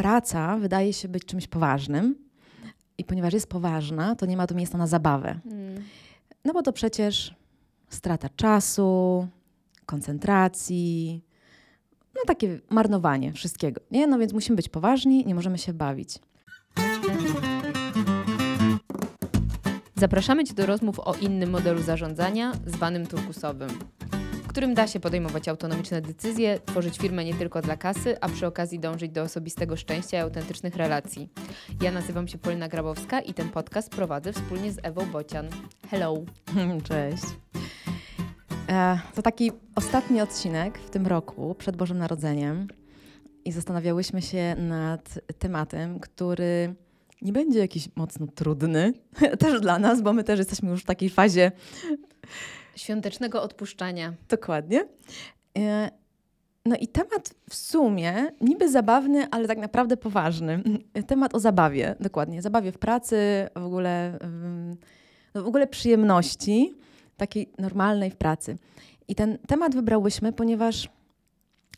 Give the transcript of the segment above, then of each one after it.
praca wydaje się być czymś poważnym i ponieważ jest poważna, to nie ma tu miejsca na zabawę. Mm. No bo to przecież strata czasu, koncentracji, no takie marnowanie wszystkiego. Nie? No więc musimy być poważni, nie możemy się bawić. Zapraszamy Cię do rozmów o innym modelu zarządzania, zwanym turkusowym, którym da się podejmować autonomiczne decyzje, tworzyć firmę nie tylko dla kasy, a przy okazji dążyć do osobistego szczęścia i autentycznych relacji. Ja nazywam się Polina Grabowska i ten podcast prowadzę wspólnie z Ewą Bocian. Hello! Cześć. E, to taki ostatni odcinek w tym roku przed Bożym Narodzeniem i zastanawiałyśmy się nad tematem, który nie będzie jakiś mocno trudny, też dla nas, bo my też jesteśmy już w takiej fazie Świątecznego odpuszczania. Dokładnie. E, No i temat w sumie niby zabawny, ale tak naprawdę poważny. Temat o zabawie, dokładnie. Zabawie w pracy, w ogóle, no w ogóle przyjemności takiej normalnej w pracy. I ten temat wybrałyśmy, ponieważ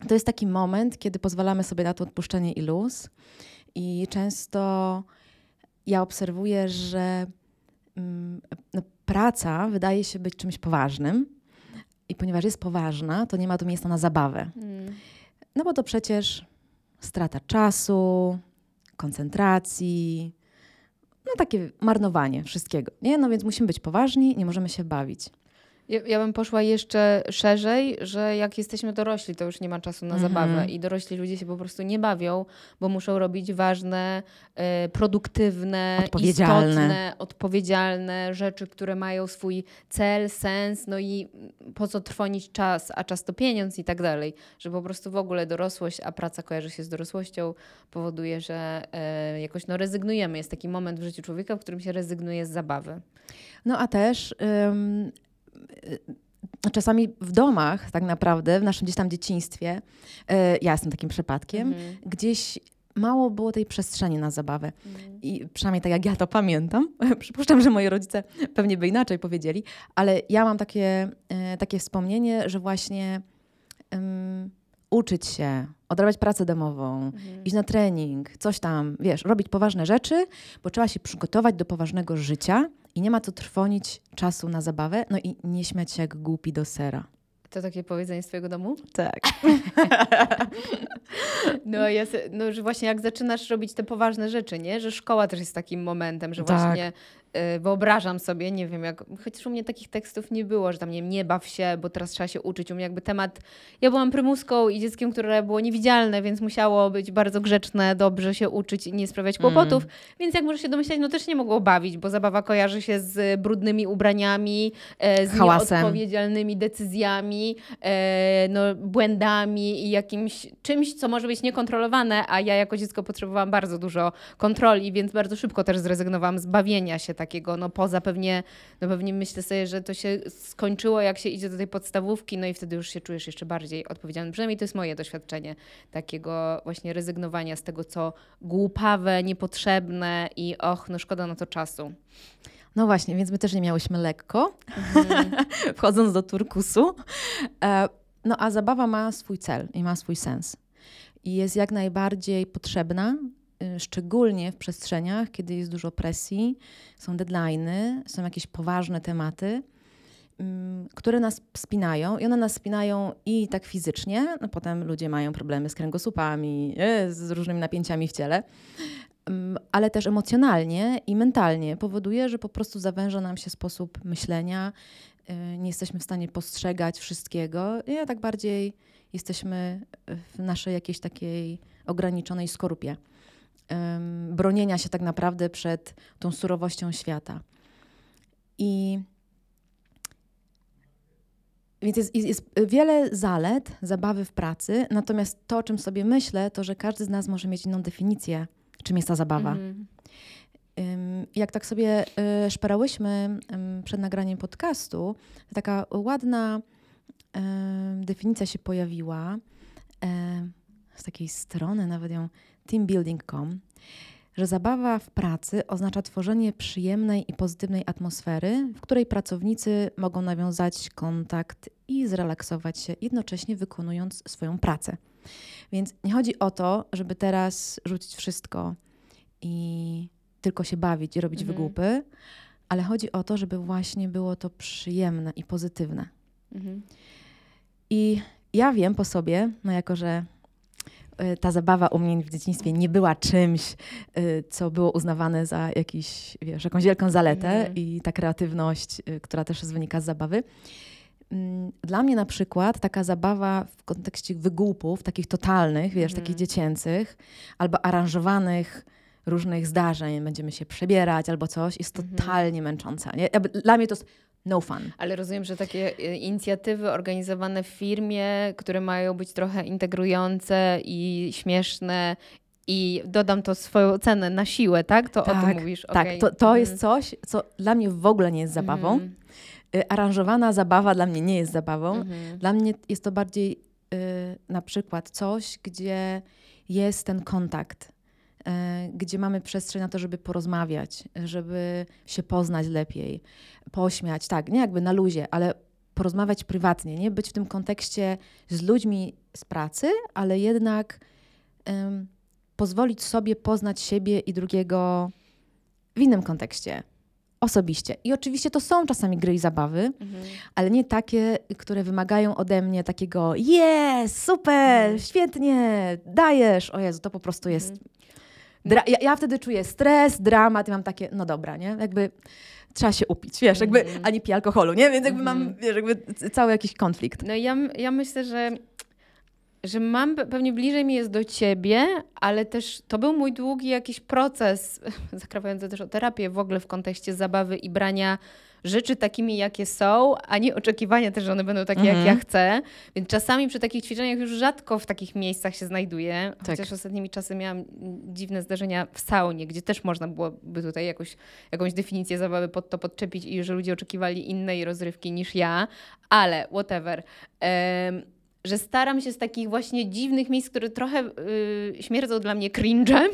to jest taki moment, kiedy pozwalamy sobie na to odpuszczenie i luz. I często ja obserwuję, że ym, no, praca wydaje się być czymś poważnym. I ponieważ jest poważna, to nie ma tu miejsca na zabawę. Mm. No bo to przecież strata czasu, koncentracji, no takie marnowanie wszystkiego. Nie? No więc musimy być poważni, nie możemy się bawić. Ja, ja bym poszła jeszcze szerzej, że jak jesteśmy dorośli, to już nie ma czasu na Mhm. zabawę i dorośli ludzie się po prostu nie bawią, bo muszą robić ważne, e, produktywne, Odpowiedzialne. istotne, odpowiedzialne rzeczy, które mają swój cel, sens, no i po co trwonić czas, a czas to pieniądz i tak dalej, że po prostu w ogóle dorosłość, a praca kojarzy się z dorosłością, powoduje, że e, jakoś no, rezygnujemy. Jest taki moment w życiu człowieka, w którym się rezygnuje z zabawy. No a też ym, czasami w domach tak naprawdę, w naszym gdzieś tam dzieciństwie, y, ja jestem takim przypadkiem, Mhm. gdzieś mało było tej przestrzeni na zabawę. Mhm. I przynajmniej tak jak ja to pamiętam, przypuszczam, że moi rodzice pewnie by inaczej powiedzieli, ale ja mam takie, e, takie wspomnienie, że właśnie em, uczyć się, odrabiać pracę domową, Mhm. iść na trening, coś tam, wiesz, robić poważne rzeczy, bo trzeba się przygotować do poważnego życia i nie ma co trwonić czasu na zabawę, no i nie śmiać się jak głupi do sera. To takie powiedzenie z twojego domu? Tak. No, ja no, że właśnie jak zaczynasz robić te poważne rzeczy, nie? Że szkoła też jest takim momentem, że Tak. właśnie wyobrażam sobie, nie wiem, jak, chociaż u mnie takich tekstów nie było, że tam nie, wiem, nie baw się, bo teraz trzeba się uczyć. U mnie jakby temat, ja byłam prymuską i dzieckiem, które było niewidzialne, więc musiało być bardzo grzeczne, dobrze się uczyć i nie sprawiać kłopotów, więc jak możesz się domyślać, no też nie mogło bawić, bo zabawa kojarzy się z brudnymi ubraniami, e, z Hałasem. nieodpowiedzialnymi decyzjami, e, no, błędami i jakimś czymś, co może być niekontrolowane, a ja jako dziecko potrzebowałam bardzo dużo kontroli, więc bardzo szybko też zrezygnowałam z bawienia się takiego, no poza pewnie, no pewnie myślę sobie, że to się skończyło, jak się idzie do tej podstawówki, no i wtedy już się czujesz jeszcze bardziej odpowiedzialny. Przynajmniej to jest moje doświadczenie takiego właśnie rezygnowania z tego, co głupawe, niepotrzebne i och, no szkoda na to czasu. No właśnie, więc my też nie miałyśmy lekko, wchodząc do turkusu. E, No a zabawa ma swój cel i ma swój sens. I jest jak najbardziej potrzebna, szczególnie w przestrzeniach, kiedy jest dużo presji, są deadlines, są jakieś poważne tematy, ym, które nas spinają i one nas spinają i tak fizycznie, no potem ludzie mają problemy z kręgosłupami, y, z różnymi napięciami w ciele, Ym, ale też emocjonalnie i mentalnie powoduje, że po prostu zawęża nam się sposób myślenia, y, nie jesteśmy w stanie postrzegać wszystkiego i tak bardziej jesteśmy w naszej jakiejś takiej ograniczonej skorupie. Bronienia się tak naprawdę przed tą surowością świata. I więc jest, jest, wiele zalet zabawy w pracy, natomiast to, o czym sobie myślę, to, że każdy z nas może mieć inną definicję, czym jest ta zabawa. Ym, Jak tak sobie y, szperałyśmy przed nagraniem podcastu, taka ładna definicja się pojawiła em, z takiej strony, nawet ją teambuilding.com, że zabawa w pracy oznacza tworzenie przyjemnej i pozytywnej atmosfery, w której pracownicy mogą nawiązać kontakt i zrelaksować się, jednocześnie wykonując swoją pracę. Więc nie chodzi o to, żeby teraz rzucić wszystko i tylko się bawić i robić Mhm. wygłupy, ale chodzi o to, żeby właśnie było to przyjemne i pozytywne. Mhm. I ja wiem po sobie, no jako że ta zabawa u mnie w dzieciństwie nie była czymś, y, co było uznawane za jakiś, wiesz, jakąś wielką zaletę Mhm. i ta kreatywność, y, która też wynika z zabawy. Mm, Dla mnie na przykład taka zabawa w kontekście wygłupów, takich totalnych, wiesz, Mhm. takich dziecięcych, albo aranżowanych różnych zdarzeń, będziemy się przebierać albo coś, jest Mhm. totalnie męcząca. Nie? Dla mnie to jest no fun. Ale rozumiem, że takie e, inicjatywy organizowane w firmie, które mają być trochę integrujące i śmieszne i dodam to swoją cenę na siłę, tak? To o Tak, tym mówisz. Tak, okej. to, to Mhm. jest coś, co dla mnie w ogóle nie jest zabawą. Y, Aranżowana zabawa dla mnie nie jest zabawą. Mhm. Dla mnie jest to bardziej y, na przykład coś, gdzie jest ten kontakt, y, gdzie mamy przestrzeń na to, żeby porozmawiać, żeby się poznać lepiej, pośmiać, tak, nie jakby na luzie, ale porozmawiać prywatnie, nie być w tym kontekście z ludźmi z pracy, ale jednak ym, pozwolić sobie poznać siebie i drugiego w innym kontekście, osobiście. I oczywiście to są czasami gry i zabawy, Mhm. ale nie takie, które wymagają ode mnie takiego jest, super, Mhm. świetnie, dajesz. O Jezu, to po prostu jest... Mhm. Dra- ja, ja wtedy czuję stres, dramat i mam takie, no dobra, nie? Jakby trzeba się upić, wiesz, jakby, Mhm. a nie pij alkoholu, nie? Więc jakby mam, Mhm. wiesz, jakby cały jakiś konflikt. No ja, ja myślę, że, że mam, pe- pewnie bliżej mi jest do ciebie, ale też to był mój długi jakiś proces, zakrawający też o terapię w ogóle w kontekście zabawy i brania rzeczy takimi, jakie są, a nie oczekiwania też, że one będą takie, jak Mhm. ja chcę. Więc czasami przy takich ćwiczeniach już rzadko w takich miejscach się znajduję. Tak. Chociaż ostatnimi czasy miałam dziwne zdarzenia w saunie, gdzie też można byłoby tutaj jakoś, jakąś definicję zabawy pod to podczepić i że ludzie oczekiwali innej rozrywki niż ja. Ale whatever. Em, że staram się z takich właśnie dziwnych miejsc, które trochę y, śmierdzą dla mnie cringe'em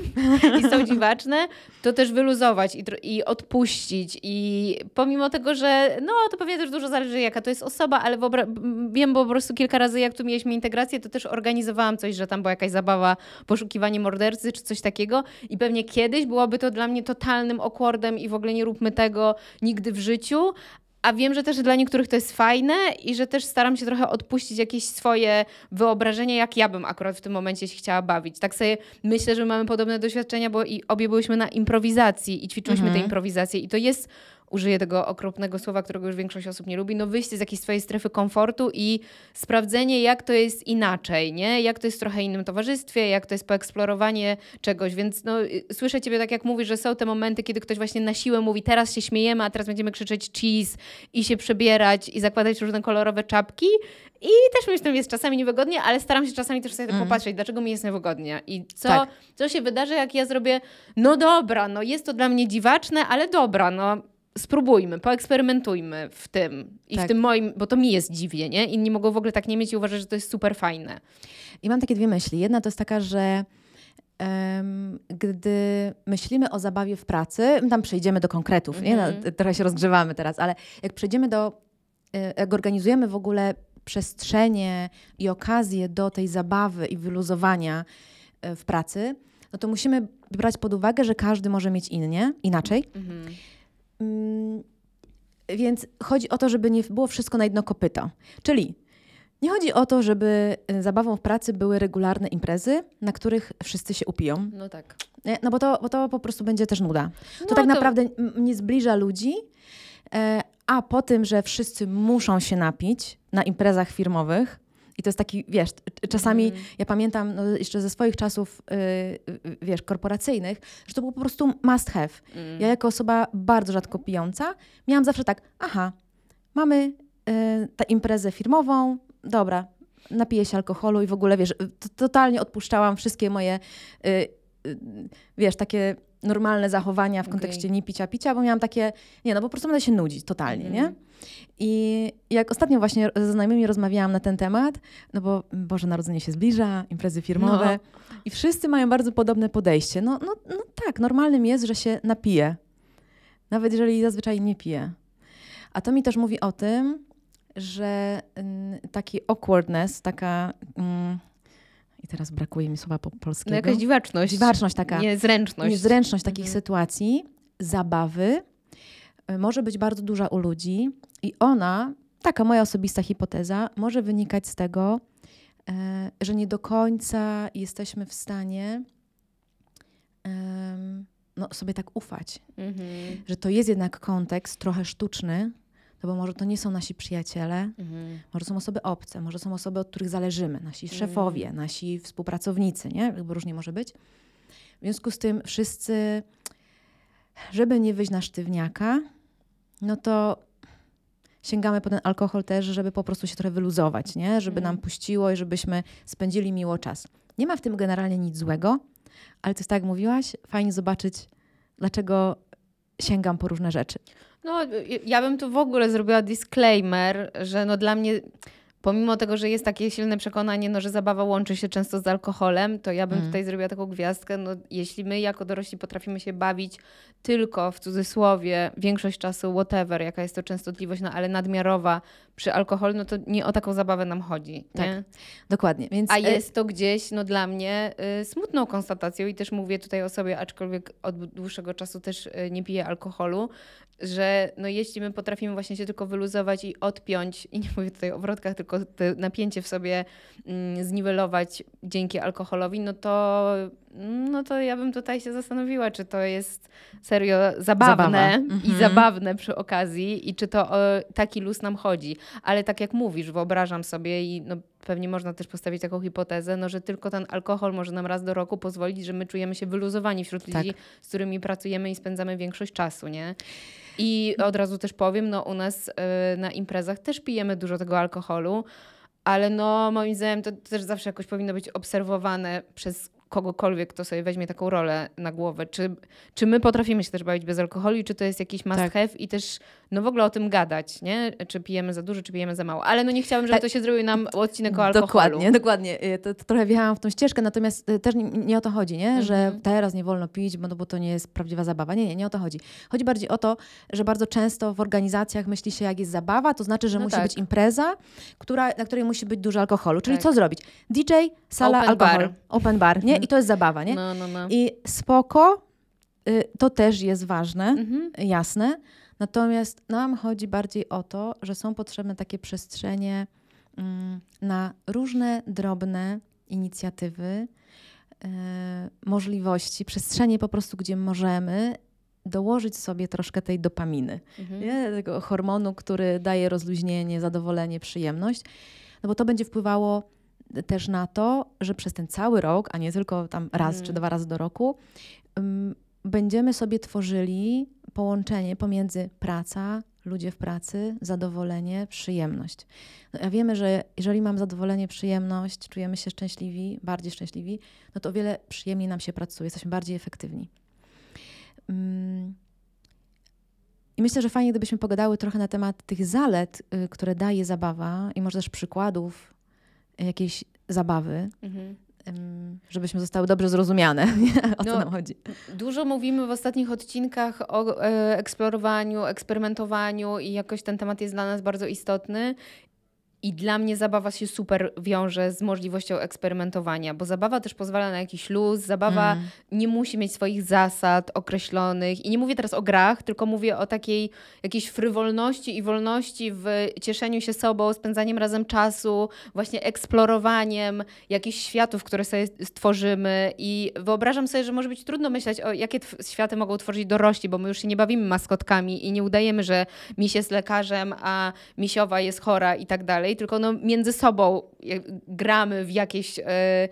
i są dziwaczne, to też wyluzować i, i odpuścić. I pomimo tego, że no to pewnie też dużo zależy jaka to jest osoba, ale wiem, bo po prostu kilka razy jak tu mieliśmy integrację, to też organizowałam coś, że tam była jakaś zabawa, poszukiwanie mordercy czy coś takiego i pewnie kiedyś byłoby to dla mnie totalnym awkwardem i w ogóle nie róbmy tego nigdy w życiu, a wiem, że też dla niektórych to jest fajne i że też staram się trochę odpuścić jakieś swoje wyobrażenia, jak ja bym akurat w tym momencie się chciała bawić. Tak sobie myślę, że mamy podobne doświadczenia, bo i obie byłyśmy na improwizacji i ćwiczyłyśmy Mhm. tę improwizację i to jest, użyję tego okropnego słowa, którego już większość osób nie lubi, no wyjście z jakiejś swojej strefy komfortu i sprawdzenie, jak to jest inaczej, nie? Jak to jest w trochę innym towarzystwie, jak to jest poeksplorowanie czegoś, więc no, y, słyszę ciebie tak jak mówisz, że są te momenty, kiedy ktoś właśnie na siłę mówi, teraz się śmiejemy, a teraz będziemy krzyczeć cheese i się przebierać i zakładać różne kolorowe czapki i też mi z tym jest czasami niewygodnie, ale staram się czasami też sobie Mhm. popatrzeć, dlaczego mi jest niewygodnie i co, Tak. co się wydarzy, jak ja zrobię, no dobra, no jest to dla mnie dziwaczne, ale dobra, no spróbujmy, poeksperymentujmy w tym i Tak. w tym moim, bo to mi jest dziwnie, nie? Inni mogą w ogóle tak nie mieć i uważać, że to jest super fajne. I mam takie dwie myśli. Jedna to jest taka, że em, gdy myślimy o zabawie w pracy, my tam przejdziemy do konkretów, nie? Mhm. No, t- trochę się rozgrzewamy teraz, ale jak przejdziemy do, e, jak organizujemy w ogóle przestrzenie i okazję do tej zabawy i wyluzowania e, w pracy, no to musimy brać pod uwagę, że każdy może mieć innie, inaczej. Mm, Więc chodzi o to, żeby nie było wszystko na jedno kopyto. Czyli nie chodzi o to, żeby y, zabawą w pracy były regularne imprezy, na których wszyscy się upiją. No tak. No bo to, bo to po prostu będzie też nuda. To No tak to- naprawdę nie zbliża ludzi, e, a po tym, że wszyscy muszą się napić na imprezach firmowych, i to jest taki, wiesz, czasami Mhm. ja pamiętam no, jeszcze ze swoich czasów, y, y, wiesz, korporacyjnych, że to był po prostu must have. Mm. Ja jako osoba bardzo rzadko pijąca, miałam zawsze tak, aha, mamy y, tę imprezę firmową, dobra, napiję się alkoholu i w ogóle, wiesz, t- totalnie odpuszczałam wszystkie moje, y, y, wiesz, takie normalne zachowania w kontekście nie picia, picia, bo miałam takie, nie, no po prostu będę się nudzić totalnie, Mhm. nie? I jak ostatnio właśnie ze znajomymi rozmawiałam na ten temat, no bo Boże Narodzenie się zbliża, imprezy firmowe i wszyscy mają bardzo podobne podejście. No, no, no tak, normalnym jest, że się napije. Nawet jeżeli zazwyczaj nie pije. A to mi też mówi o tym, że mm, taki awkwardness, taka... Mm, i teraz brakuje mi słowa po polskiego. No jakaś dziwaczność. Dziwaczność taka. Niezręczność. Niezręczność takich Mhm. sytuacji, zabawy y, może być bardzo duża u ludzi i ona, taka moja osobista hipoteza, może wynikać z tego, e, że nie do końca jesteśmy w stanie no, sobie tak ufać, Mhm. że to jest jednak kontekst trochę sztuczny, no bo może to nie są nasi przyjaciele, Mhm. może są osoby obce, może są osoby, od których zależymy, nasi Mm. szefowie, nasi współpracownicy, nie? Jakby różnie może być. W związku z tym wszyscy, żeby nie wyjść na sztywniaka, no to sięgamy po ten alkohol też, żeby po prostu się trochę wyluzować, nie? Żeby Mhm. nam puściło i żebyśmy spędzili miło czas. Nie ma w tym generalnie nic złego, ale to jest tak jak mówiłaś, fajnie zobaczyć, dlaczego sięgam po różne rzeczy. No, y- ja bym tu w ogóle zrobiła disclaimer, że no dla mnie, pomimo tego, że jest takie silne przekonanie, no, że zabawa łączy się często z alkoholem, to ja bym Mm. tutaj zrobiła taką gwiazdkę. No, jeśli my jako dorośli potrafimy się bawić tylko w cudzysłowie większość czasu, whatever, jaka jest to częstotliwość, no ale nadmiarowa przy alkoholu, no to nie o taką zabawę nam chodzi. Tak. Nie? Dokładnie. Więc A e, jest to gdzieś, no dla mnie, y, smutną konstatacją i też mówię tutaj o sobie, aczkolwiek od dłuższego czasu też y, nie piję alkoholu, że no jeśli my potrafimy właśnie się tylko wyluzować i odpiąć, i nie mówię tutaj o wrotkach, tylko napięcie w sobie mm, zniwelować dzięki alkoholowi, no to, no to ja bym tutaj się zastanowiła, czy to jest serio zabawne Zabawa. i Mhm. zabawne przy okazji i czy to o taki luz nam chodzi. Ale tak jak mówisz, wyobrażam sobie i no, pewnie można też postawić taką hipotezę, no, że tylko ten alkohol może nam raz do roku pozwolić, że my czujemy się wyluzowani wśród Tak. ludzi, z którymi pracujemy i spędzamy większość czasu, nie? I od razu też powiem, no u nas y, na imprezach też pijemy dużo tego alkoholu, ale no moim zdaniem to też zawsze jakoś powinno być obserwowane przez kogokolwiek, kto sobie weźmie taką rolę na głowę. Czy, czy my potrafimy się też bawić bez alkoholu i czy to jest jakiś must Tak. have i też no w ogóle o tym gadać, nie? Czy pijemy za dużo, czy pijemy za mało. Ale no nie chciałabym, żeby to się zrobił nam odcinek o alkoholu. Dokładnie, dokładnie. Y, To, to trochę wjechałam w tą ścieżkę, natomiast y, też nie, nie o to chodzi, nie? że Mhm. teraz nie wolno pić, bo, no, bo to nie jest prawdziwa zabawa. Nie, nie, nie o to chodzi. Chodzi bardziej o to, że bardzo często w organizacjach myśli się, jak jest zabawa, to znaczy, że No musi tak. być impreza, która, na której musi być dużo alkoholu. Czyli Tak. co zrobić? DJ, sala, Open alkohol, bar. open bar, nie? I to jest zabawa, nie? No, no, no. I spoko, y, to też jest ważne, Mhm. jasne. Natomiast nam chodzi bardziej o to, że są potrzebne takie przestrzenie mm, na różne drobne inicjatywy, e, możliwości, przestrzenie po prostu, gdzie możemy dołożyć sobie troszkę tej dopaminy, Mhm. tego hormonu, który daje rozluźnienie, zadowolenie, przyjemność, no bo to będzie wpływało też na to, że przez ten cały rok, a nie tylko tam raz Mhm. czy dwa razy do roku, ym, będziemy sobie tworzyli połączenie pomiędzy praca, ludzie w pracy, zadowolenie, przyjemność. No, a wiemy, że jeżeli mam zadowolenie, przyjemność, czujemy się szczęśliwi, bardziej szczęśliwi, no to o wiele przyjemniej nam się pracuje, jesteśmy bardziej efektywni. Ym, I myślę, że fajnie, gdybyśmy pogadały trochę na temat tych zalet, y, które daje zabawa i może też przykładów jakiejś zabawy, Mhm. żebyśmy zostały dobrze zrozumiane, o co No, nam chodzi. Dużo mówimy w ostatnich odcinkach o e, eksplorowaniu, eksperymentowaniu i jakoś ten temat jest dla nas bardzo istotny. I dla mnie zabawa się super wiąże z możliwością eksperymentowania, bo zabawa też pozwala na jakiś luz, zabawa Mm. nie musi mieć swoich zasad określonych. I nie mówię teraz o grach, tylko mówię o takiej jakiejś frywolności i wolności w cieszeniu się sobą, spędzaniem razem czasu, właśnie eksplorowaniem jakichś światów, które sobie stworzymy. I wyobrażam sobie, że może być trudno myśleć o jakie światy mogą tworzyć dorośli, bo my już się nie bawimy maskotkami i nie udajemy, że miś jest lekarzem, a misiowa jest chora i tak dalej, tylko no między sobą gramy w jakieś, e,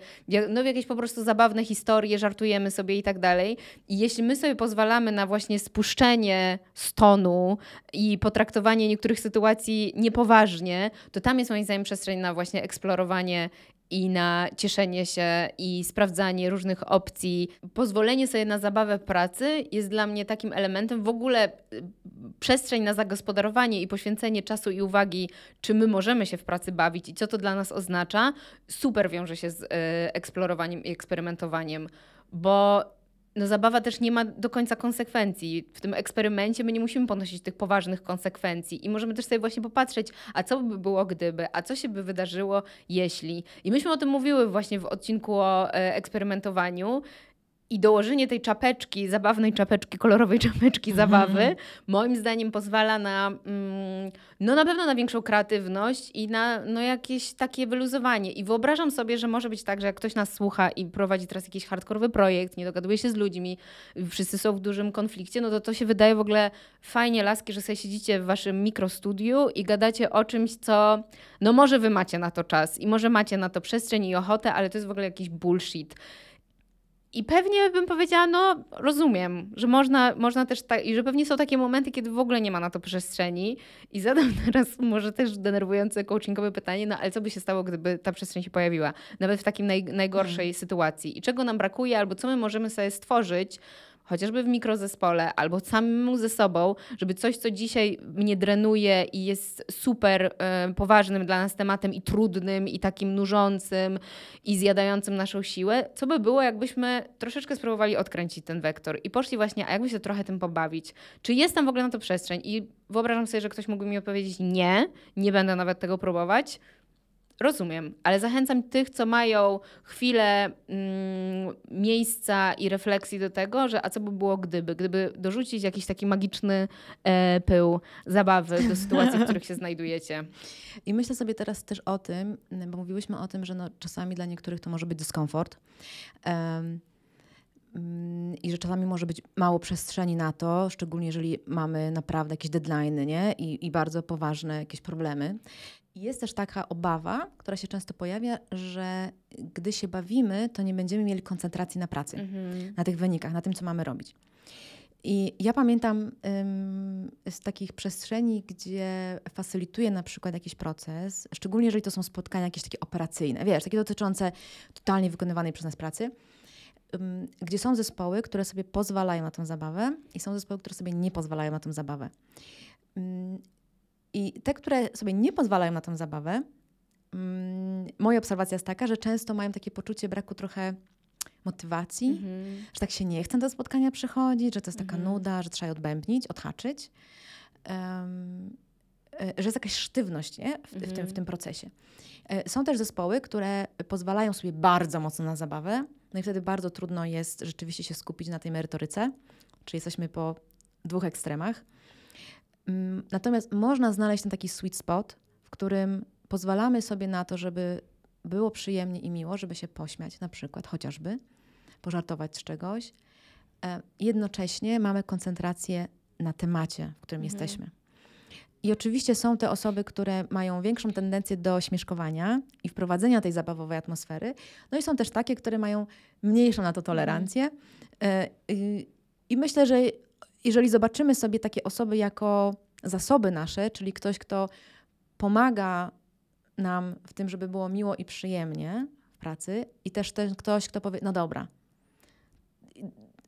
no w jakieś po prostu zabawne historie, żartujemy sobie i tak dalej. I jeśli my sobie pozwalamy na właśnie spuszczenie stonu i potraktowanie niektórych sytuacji niepoważnie, to tam jest moim zdaniem przestrzeń na właśnie eksplorowanie i na cieszenie się i sprawdzanie różnych opcji. Pozwolenie sobie na zabawę w pracy jest dla mnie takim elementem w ogóle y, przestrzeń na zagospodarowanie i poświęcenie czasu i uwagi, czy my możemy się w pracy bawić i co to dla nas oznacza, super wiąże się z y, eksplorowaniem i eksperymentowaniem, bo no zabawa też nie ma do końca konsekwencji. W tym eksperymencie my nie musimy ponosić tych poważnych konsekwencji i możemy też sobie właśnie popatrzeć, a co by było gdyby, a co się by wydarzyło jeśli. I myśmy o tym mówiły właśnie w odcinku o e, eksperymentowaniu, i dołożenie tej czapeczki, zabawnej czapeczki, kolorowej czapeczki zabawy, moim zdaniem pozwala na, mm, no na pewno na większą kreatywność i na no jakieś takie wyluzowanie. I wyobrażam sobie, że może być tak, że jak ktoś nas słucha i prowadzi teraz jakiś hardkorowy projekt, nie dogaduje się z ludźmi, wszyscy są w dużym konflikcie, no to to się wydaje w ogóle fajnie, laski, że sobie siedzicie w waszym mikrostudiu i gadacie o czymś, co no może wy macie na to czas i może macie na to przestrzeń i ochotę, ale to jest w ogóle jakiś bullshit. I pewnie bym powiedziała, no rozumiem, że można, można też tak, i że pewnie są takie momenty, kiedy w ogóle nie ma na to przestrzeni. I zadam teraz może też denerwujące coachingowe pytanie, no ale co by się stało, gdyby ta przestrzeń się pojawiła? Nawet w takim naj, najgorszej hmm. sytuacji. I czego nam brakuje, albo co my możemy sobie stworzyć, chociażby w mikrozespole albo samemu ze sobą, żeby coś, co dzisiaj mnie drenuje i jest super y, poważnym dla nas tematem i trudnym i takim nużącym i zjadającym naszą siłę, co by było, jakbyśmy troszeczkę spróbowali odkręcić ten wektor i poszli właśnie, a jakby się trochę tym pobawić? Czy jest tam w ogóle na to przestrzeń? I wyobrażam sobie, że ktoś mógłby mi odpowiedzieć nie, nie będę nawet tego próbować, Rozumiem, ale zachęcam tych, co mają chwilę mm, miejsca i refleksji do tego, że a co by było gdyby? Gdyby dorzucić jakiś taki magiczny e, pył zabawy do sytuacji, w których się znajdujecie. I myślę sobie teraz też o tym, bo mówiłyśmy o tym, że no, czasami dla niektórych to może być dyskomfort. Um, i że czasami może być mało przestrzeni na to, szczególnie jeżeli mamy naprawdę jakieś deadlines nie? I, i bardzo poważne jakieś problemy. Jest też taka obawa, która się często pojawia, że gdy się bawimy, to nie będziemy mieli koncentracji na pracy, mhm. na tych wynikach, na tym, co mamy robić. I ja pamiętam ym, z takich przestrzeni, gdzie facylituję na przykład jakiś proces, szczególnie jeżeli to są spotkania jakieś takie operacyjne, wiesz, takie dotyczące totalnie wykonywanej przez nas pracy, ym, gdzie są zespoły, które sobie pozwalają na tę zabawę i są zespoły, które sobie nie pozwalają na tę zabawę. Ym, i te, które sobie nie pozwalają na tę zabawę, mm, moja obserwacja jest taka, że często mają takie poczucie braku trochę motywacji, mm-hmm. że tak się nie chce do spotkania przychodzić, że to jest taka mm-hmm. nuda, że trzeba je odbębnić, odhaczyć. Um, że jest jakaś sztywność nie? W, mm-hmm. w, tym, w mhm. tym procesie. E, są też zespoły, które pozwalają sobie bardzo mocno na zabawę, no i wtedy bardzo trudno jest rzeczywiście się skupić na tej merytoryce, czyli jesteśmy po dwóch ekstremach. Mm, natomiast można znaleźć ten taki sweet spot, w którym pozwalamy sobie na to, żeby było przyjemnie i miło, żeby się pośmiać, na przykład chociażby, pożartować z czegoś. E, jednocześnie mamy koncentrację na temacie, w którym mhm. jesteśmy. I oczywiście są te osoby, które mają większą tendencję do śmieszkowania i wprowadzenia tej zabawowej atmosfery. No i są też takie, które mają mniejszą na to tolerancję. Mhm. I myślę, że jeżeli zobaczymy sobie takie osoby jako zasoby nasze, czyli ktoś, kto pomaga nam w tym, żeby było miło i przyjemnie w pracy, i też ten ktoś, kto powie, no dobra,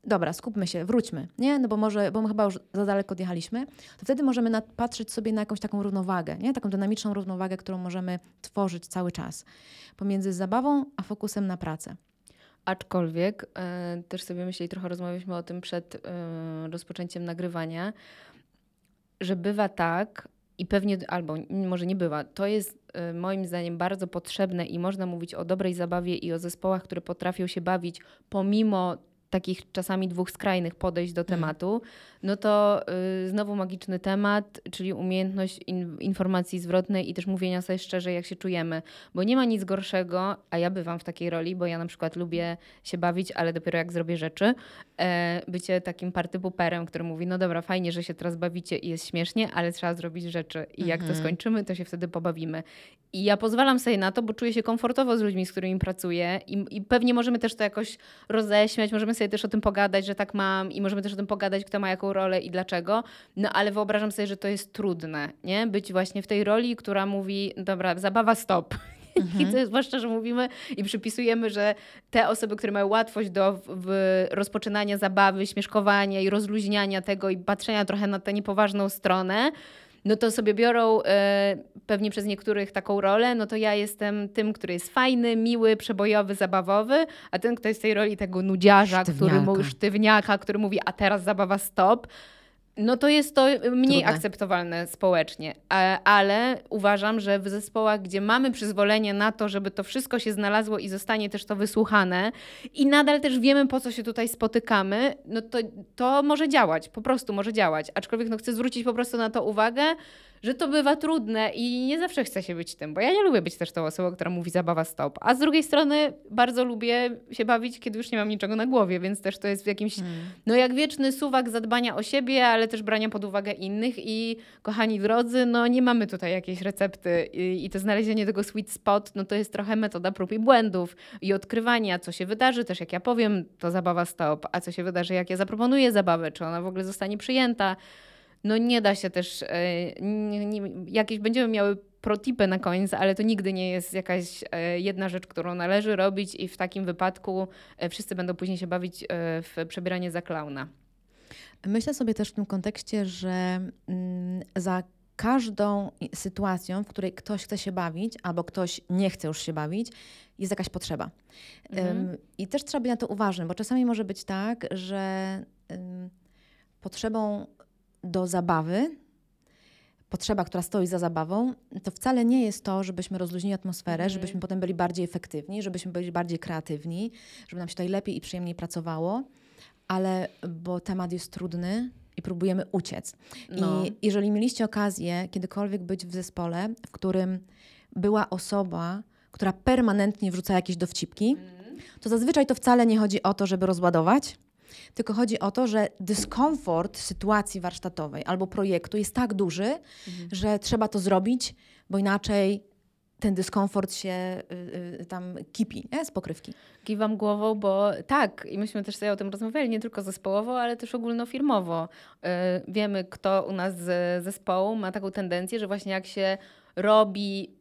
dobra, skupmy się, wróćmy, nie? No bo może, bo my chyba już za daleko odjechaliśmy, to wtedy możemy patrzeć sobie na jakąś taką równowagę, nie? Taką dynamiczną równowagę, którą możemy tworzyć cały czas pomiędzy zabawą a fokusem na pracę. Aczkolwiek e, też sobie myślę i trochę rozmawialiśmy o tym przed e, rozpoczęciem nagrywania, że bywa tak, i pewnie, albo może nie bywa, to jest e, moim zdaniem bardzo potrzebne i można mówić o dobrej zabawie i o zespołach, które potrafią się bawić pomimo takich czasami dwóch skrajnych podejść do mhm. tematu, no to y, znowu magiczny temat, czyli umiejętność in, informacji zwrotnej i też mówienia sobie szczerze, jak się czujemy. Bo nie ma nic gorszego, a ja bywam w takiej roli, bo ja na przykład lubię się bawić, ale dopiero jak zrobię rzeczy, e, bycie takim partypuperem, który mówi, no dobra, fajnie, że się teraz bawicie i jest śmiesznie, ale trzeba zrobić rzeczy. I jak mhm. to skończymy, to się wtedy pobawimy. I ja pozwalam sobie na to, bo czuję się komfortowo z ludźmi, z którymi pracuję i, i pewnie możemy też to jakoś roześmiać, możemy sobie też o tym pogadać, że tak mam i możemy też o tym pogadać, kto ma jaką rolę i dlaczego. No ale wyobrażam sobie, że to jest trudne, nie? Być właśnie w tej roli, która mówi, dobra, zabawa stop. Mhm. I to zwłaszcza, że mówimy i przypisujemy, że te osoby, które mają łatwość do w, rozpoczynania zabawy, śmieszkowania i rozluźniania tego i patrzenia trochę na tę niepoważną stronę, no to sobie biorą e, pewnie przez niektórych taką rolę, no to ja jestem tym, który jest fajny, miły, przebojowy, zabawowy, a ten, kto jest w tej roli tego nudziarza, który mówi, sztywniaka, który mówi, a teraz zabawa stop, no to jest to mniej Trudne. akceptowalne społecznie, ale uważam, że w zespołach, gdzie mamy przyzwolenie na to, żeby to wszystko się znalazło i zostanie też to wysłuchane i nadal też wiemy, po co się tutaj spotykamy, no to, to może działać, po prostu może działać. Aczkolwiek no, chcę zwrócić po prostu na to uwagę, że to bywa trudne i nie zawsze chce się być tym, bo ja nie lubię być też tą osobą, która mówi zabawa stop. A z drugiej strony bardzo lubię się bawić, kiedy już nie mam niczego na głowie, więc też to jest w jakimś, hmm. no jak wieczny suwak zadbania o siebie, ale też brania pod uwagę innych i kochani drodzy, no nie mamy tutaj jakiejś recepty i, i to znalezienie tego sweet spot, no to jest trochę metoda prób i błędów i odkrywania, co się wydarzy, też jak ja powiem, to zabawa stop, a co się wydarzy, jak ja zaproponuję zabawę, czy ona w ogóle zostanie przyjęta no nie da się też, e, nie, nie, jakieś będziemy miały protipy na koniec, ale to nigdy nie jest jakaś e, jedna rzecz, którą należy robić i w takim wypadku e, wszyscy będą później się bawić w przebieranie za klauna. Myślę sobie też w tym kontekście, że mm, za każdą sytuacją, w której ktoś chce się bawić albo ktoś nie chce już się bawić, jest jakaś potrzeba. Mhm. I też trzeba być na to uważnym, bo czasami może być tak, że potrzebą do zabawy, potrzeba, która stoi za zabawą, to wcale nie jest to, żebyśmy rozluźnili atmosferę, mm. żebyśmy potem byli bardziej efektywni, żebyśmy byli bardziej kreatywni, żeby nam się tutaj lepiej i przyjemniej pracowało, ale bo temat jest trudny i próbujemy uciec. No. I jeżeli mieliście okazję kiedykolwiek być w zespole, w którym była osoba, która permanentnie wrzuca jakieś dowcipki, mm. to zazwyczaj to wcale nie chodzi o to, żeby rozładować, tylko chodzi o to, że dyskomfort sytuacji warsztatowej albo projektu jest tak duży, mhm. że trzeba to zrobić, bo inaczej ten dyskomfort się y, y, tam kipi nie? z pokrywki. Kiwam głową, bo tak, i myśmy też sobie o tym rozmawiali, nie tylko zespołowo, ale też ogólnofirmowo. Y, wiemy, kto u nas z zespołu ma taką tendencję, że właśnie jak się robi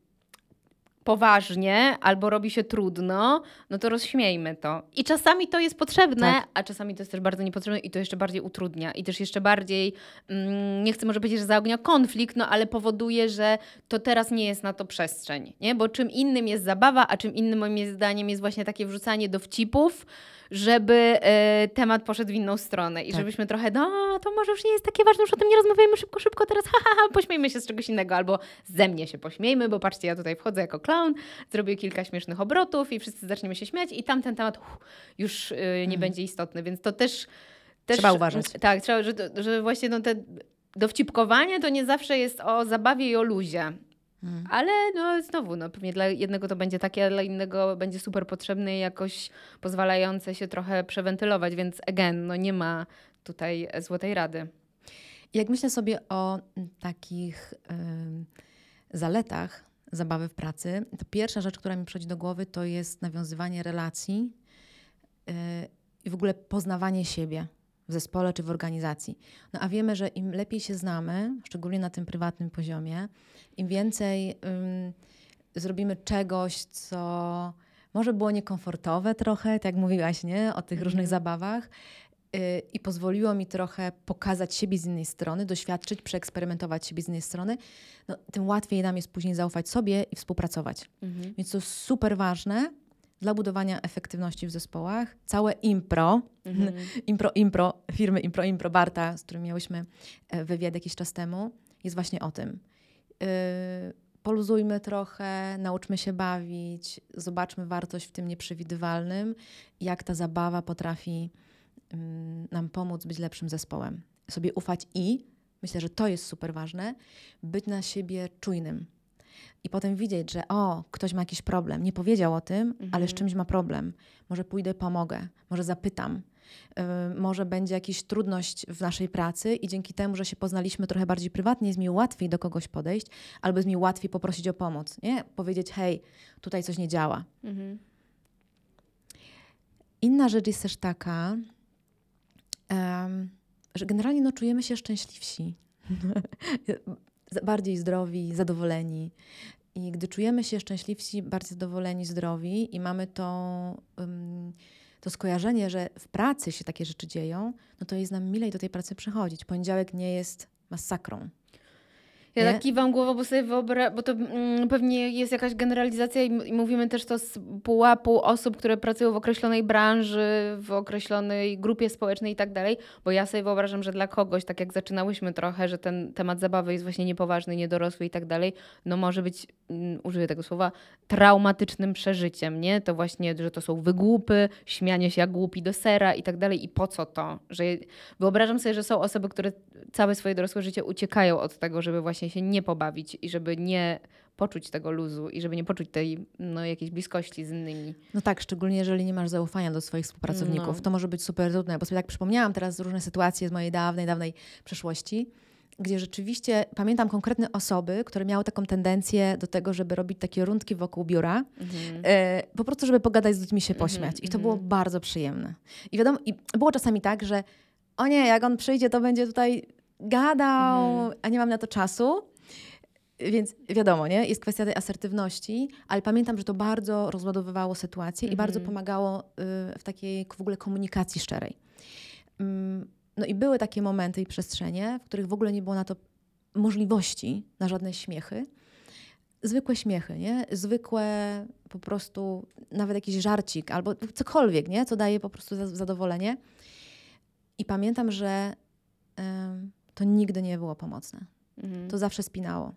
poważnie albo robi się trudno, no to rozśmiejmy to. I czasami to jest potrzebne, tak. a czasami to jest też bardzo niepotrzebne i to jeszcze bardziej utrudnia. I też jeszcze bardziej, mm, nie chcę może powiedzieć, że zaognia konflikt, no ale powoduje, że to teraz nie jest na to przestrzeń, nie? Bo czym innym jest zabawa, a czym innym moim zdaniem jest właśnie takie wrzucanie dowcipów, żeby e, temat poszedł w inną stronę i tak. żebyśmy trochę, no to może już nie jest takie ważne, już o tym nie rozmawiajmy szybko, szybko, teraz ha, ha, ha, pośmiejmy się z czegoś innego, albo ze mnie się pośmiejmy, bo patrzcie, ja tutaj wchodzę jako clown, zrobię kilka śmiesznych obrotów i wszyscy zaczniemy się śmiać i tamten temat uff, już e, nie mm. będzie istotny, więc to też... też trzeba uważać. Tak, trzeba, że, że właśnie no, te dowcipkowanie to nie zawsze jest o zabawie i o luzie. Hmm. Ale no znowu, no pewnie dla jednego to będzie takie, a dla innego będzie super potrzebne i jakoś pozwalające się trochę przewentylować, więc again, no nie ma tutaj złotej rady. Jak myślę sobie o takich y, zaletach zabawy w pracy, to pierwsza rzecz, która mi przychodzi do głowy, to jest nawiązywanie relacji y, i w ogóle poznawanie siebie w zespole czy w organizacji. No a wiemy, że im lepiej się znamy, szczególnie na tym prywatnym poziomie, im więcej zrobimy czegoś, co może było niekomfortowe trochę, tak jak mówiłaś, nie? O tych mm. różnych zabawach. Y, I pozwoliło mi trochę pokazać siebie z innej strony, doświadczyć, przeeksperymentować siebie z innej strony, no, tym łatwiej nam jest później zaufać sobie i współpracować. Mm-hmm. Więc to jest super ważne, dla budowania efektywności w zespołach. Całe impro, mhm. impro, impro, firmy impro, impro Barta, z którym miałyśmy e, wywiad jakiś czas temu, jest właśnie o tym. Yy, poluzujmy trochę, nauczmy się bawić, zobaczmy wartość w tym nieprzewidywalnym, jak ta zabawa potrafi yy, nam pomóc być lepszym zespołem. Sobie ufać i, myślę, że to jest super ważne, być na siebie czujnym i potem widzieć, że o, ktoś ma jakiś problem, nie powiedział o tym, mhm. ale z czymś ma problem. Może pójdę, pomogę, może zapytam. Yy, może będzie jakaś trudność w naszej pracy i dzięki temu, że się poznaliśmy trochę bardziej prywatnie, jest mi łatwiej do kogoś podejść, albo jest mi łatwiej poprosić o pomoc, nie? Powiedzieć, hej, tutaj coś nie działa. Mhm. Inna rzecz jest też taka, um, że generalnie no, czujemy się szczęśliwsi. bardziej zdrowi, zadowoleni. I gdy czujemy się szczęśliwsi, bardziej zadowoleni, zdrowi i mamy to, to skojarzenie, że w pracy się takie rzeczy dzieją, no to jest nam milej do tej pracy przychodzić. Poniedziałek nie jest masakrą. Ja Nie? tak kiwam głową, bo sobie wyobrażam, bo to mm, pewnie jest jakaś generalizacja i, i mówimy też to z pułapu osób, które pracują w określonej branży, w określonej grupie społecznej i tak dalej, bo ja sobie wyobrażam, że dla kogoś, tak jak zaczynałyśmy trochę, że ten temat zabawy jest właśnie niepoważny, niedorosły i tak dalej, no może być, mm, użyję tego słowa, traumatycznym przeżyciem, nie? To właśnie, że to są wygłupy, śmianie się jak głupi do sera i tak dalej i po co to? Że wyobrażam sobie, że są osoby, które całe swoje dorosłe życie uciekają od tego, żeby właśnie się nie pobawić i żeby nie poczuć tego luzu i żeby nie poczuć tej no, jakiejś bliskości z innymi. No tak, szczególnie jeżeli nie masz zaufania do swoich współpracowników. No. To może być super trudne, bo sobie tak przypomniałam teraz różne sytuacje z mojej dawnej, dawnej przeszłości, gdzie rzeczywiście pamiętam konkretne osoby, które miały taką tendencję do tego, żeby robić takie rundki wokół biura, e, po prostu, żeby pogadać z ludźmi, się pośmiać. I to było bardzo przyjemne. I wiadomo, i było czasami tak, że o nie, jak on przyjdzie, to będzie tutaj gadał, a nie mam na to czasu. Więc wiadomo, nie? Jest kwestia tej asertywności, ale pamiętam, że to bardzo rozładowywało sytuację i bardzo pomagało y, w takiej w ogóle komunikacji szczerej. Mm, No i były takie momenty i przestrzenie, w których w ogóle nie było na to możliwości, na żadne śmiechy. Zwykłe śmiechy, nie? Zwykłe po prostu, nawet jakiś żarcik albo cokolwiek, nie? Co daje po prostu za- zadowolenie. I pamiętam, że to nigdy nie było pomocne. Mhm. To zawsze spinało.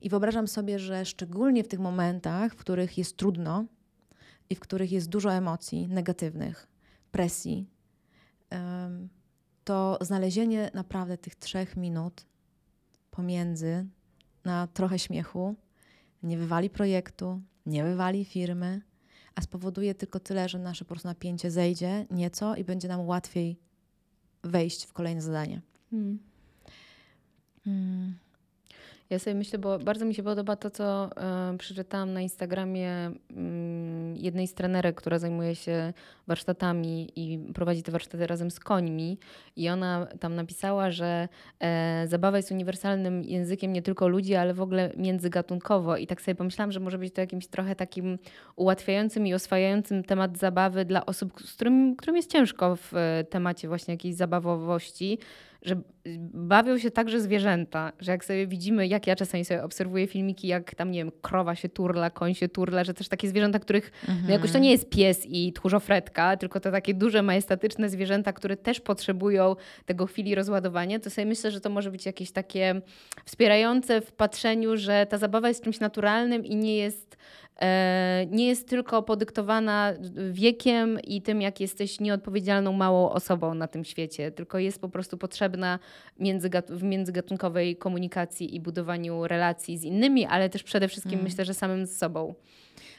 I wyobrażam sobie, że szczególnie w tych momentach, w których jest trudno i w których jest dużo emocji negatywnych, presji, to znalezienie naprawdę tych trzech minut pomiędzy na trochę śmiechu nie wywali projektu, nie wywali firmy, a spowoduje tylko tyle, że nasze po prostu napięcie zejdzie nieco i będzie nam łatwiej wejść w kolejne zadanie. Mm. Mm. Ja sobie myślę, bo bardzo mi się podoba to, co e, przeczytałam na Instagramie mm, jednej z trenerek, która zajmuje się warsztatami i prowadzi te warsztaty razem z końmi. I ona tam napisała, że e, zabawa jest uniwersalnym językiem nie tylko ludzi, ale w ogóle międzygatunkowo. I tak sobie pomyślałam, że może być to jakimś trochę takim ułatwiającym i oswajającym temat zabawy dla osób, z którym, którym jest ciężko w e, temacie właśnie jakiejś zabawowości że bawią się także zwierzęta, że jak sobie widzimy, jak ja czasami sobie obserwuję filmiki, jak tam, nie wiem, krowa się turla, koń się turla, że też takie zwierzęta, których no jakoś to nie jest pies i tchórzofretka, tylko to takie duże, majestatyczne zwierzęta, które też potrzebują tego chwili rozładowania, to sobie myślę, że to może być jakieś takie wspierające w patrzeniu, że ta zabawa jest czymś naturalnym i nie jest nie jest tylko podyktowana wiekiem i tym, jak jesteś nieodpowiedzialną małą osobą na tym świecie, tylko jest po prostu potrzebna w międzygatunkowej komunikacji i budowaniu relacji z innymi, ale też przede wszystkim myślę, że samym z sobą.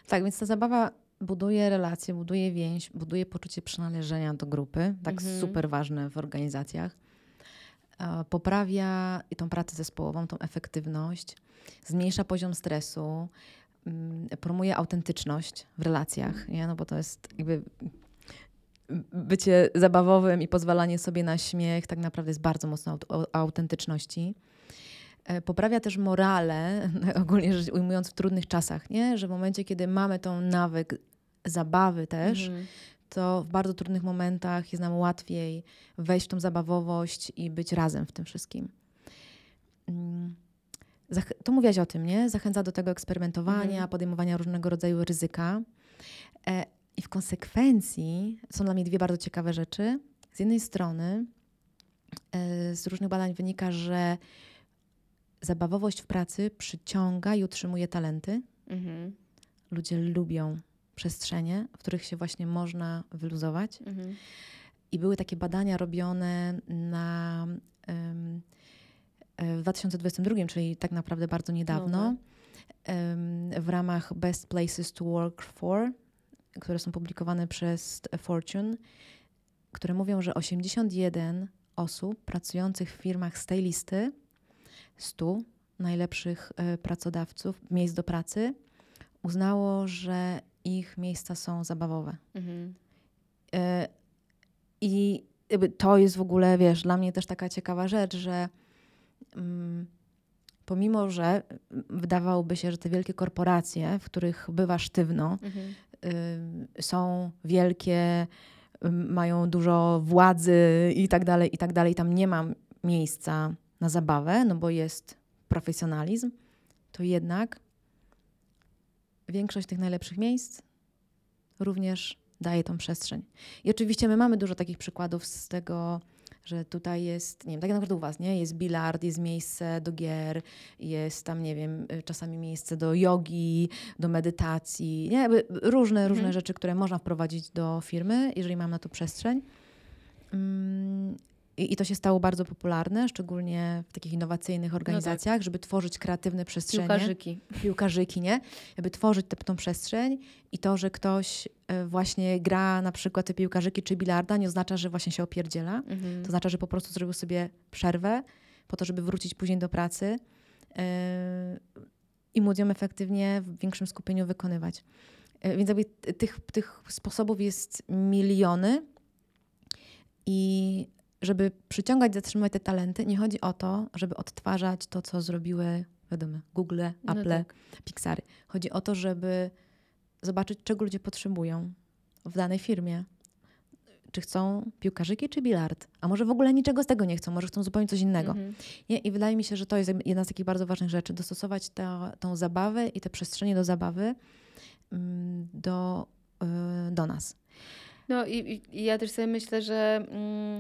Tak, więc ta zabawa buduje relacje, buduje więź, buduje poczucie przynależenia do grupy, tak super ważne w organizacjach. E, Poprawia i tą pracę zespołową, tą efektywność, zmniejsza poziom stresu, mm, promuje autentyczność w relacjach, nie? No bo to jest jakby bycie zabawowym i pozwalanie sobie na śmiech tak naprawdę jest bardzo mocno o autentyczności. E, Poprawia też morale, ogólnie rzecz ujmując w trudnych czasach, nie? że w momencie, kiedy mamy tą nawyk zabawy też, Mhm. to w bardzo trudnych momentach jest nam łatwiej wejść w tą zabawowość i być razem w tym wszystkim. Mm. To mówiłaś o tym, nie? Zachęca do tego eksperymentowania, Mhm. podejmowania różnego rodzaju ryzyka. E, I w konsekwencji są dla mnie dwie bardzo ciekawe rzeczy. Z jednej strony e, z różnych badań wynika, że zabawowość w pracy przyciąga i utrzymuje talenty. Mhm. Ludzie lubią przestrzenie, w których się właśnie można wyluzować. Mhm. I były takie badania robione na, w 2022, czyli tak naprawdę bardzo niedawno, Nowe. em, w ramach Best Places to Work For, które są publikowane przez Fortune, które mówią, że 81 osób pracujących w firmach z tej listy, 100 najlepszych e, pracodawców, miejsc do pracy, uznało, że ich miejsca są zabawowe. Mhm. E, I to jest w ogóle, wiesz, dla mnie też taka ciekawa rzecz, że pomimo, że wydawałoby się, że te wielkie korporacje, w których bywa sztywno, Mhm. y, są wielkie, y, mają dużo władzy i tak dalej, i tak dalej, tam nie ma miejsca na zabawę, no bo jest profesjonalizm, to jednak większość tych najlepszych miejsc również daje tą przestrzeń. I oczywiście my mamy dużo takich przykładów z tego, że tutaj jest, nie wiem, tak jak na przykład u Was, nie? Jest bilard, jest miejsce do gier, jest tam, nie wiem, czasami miejsce do jogi, do medytacji, nie? Różne, mhm. różne rzeczy, które można wprowadzić do firmy, jeżeli mam na to przestrzeń. Mm, i, I, to się stało bardzo popularne, szczególnie w takich innowacyjnych organizacjach, no tak. żeby tworzyć kreatywne przestrzenie. Piłkarzyki. Piłkarzyki, nie? Żeby tworzyć tę, tą przestrzeń i to, że ktoś e, właśnie gra na przykład te piłkarzyki czy bilarda, nie oznacza, że właśnie się opierdziela. Mhm. To oznacza, że po prostu zrobił sobie przerwę po to, żeby wrócić później do pracy yy, i móc ją efektywnie w większym skupieniu wykonywać. Yy, więc jakby tych, tych sposobów jest miliony i żeby przyciągać, zatrzymywać te talenty, nie chodzi o to, żeby odtwarzać to, co zrobiły, wiadomo, Google, no Apple, no tak. Pixary. Chodzi o to, żeby zobaczyć, czego ludzie potrzebują w danej firmie. Czy chcą piłkarzyki, czy bilard? A może w ogóle niczego z tego nie chcą, może chcą zupełnie coś innego. Mhm. Nie? I wydaje mi się, że to jest jedna z takich bardzo ważnych rzeczy, dostosować tę, tą zabawę i te przestrzenie do zabawy mm, do, y, do nas. No i, i, ja też sobie myślę, że... Mm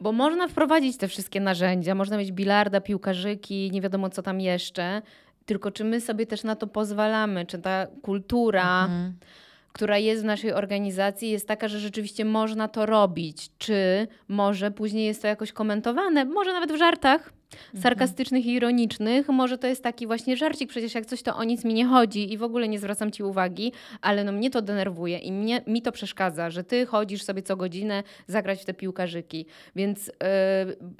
bo można wprowadzić te wszystkie narzędzia, można mieć bilarda, piłkarzyki, nie wiadomo co tam jeszcze. Tylko czy my sobie też na to pozwalamy, czy ta kultura, mhm. która jest w naszej organizacji, jest taka, że rzeczywiście można to robić, czy może później jest to jakoś komentowane, może nawet w żartach. Sarkastycznych i ironicznych. Może to jest taki właśnie żarcik, przecież jak coś to o nic mi nie chodzi i w ogóle nie zwracam ci uwagi, ale no mnie to denerwuje i mnie, mi to przeszkadza, że ty chodzisz sobie co godzinę zagrać w te piłkarzyki. Więc yy,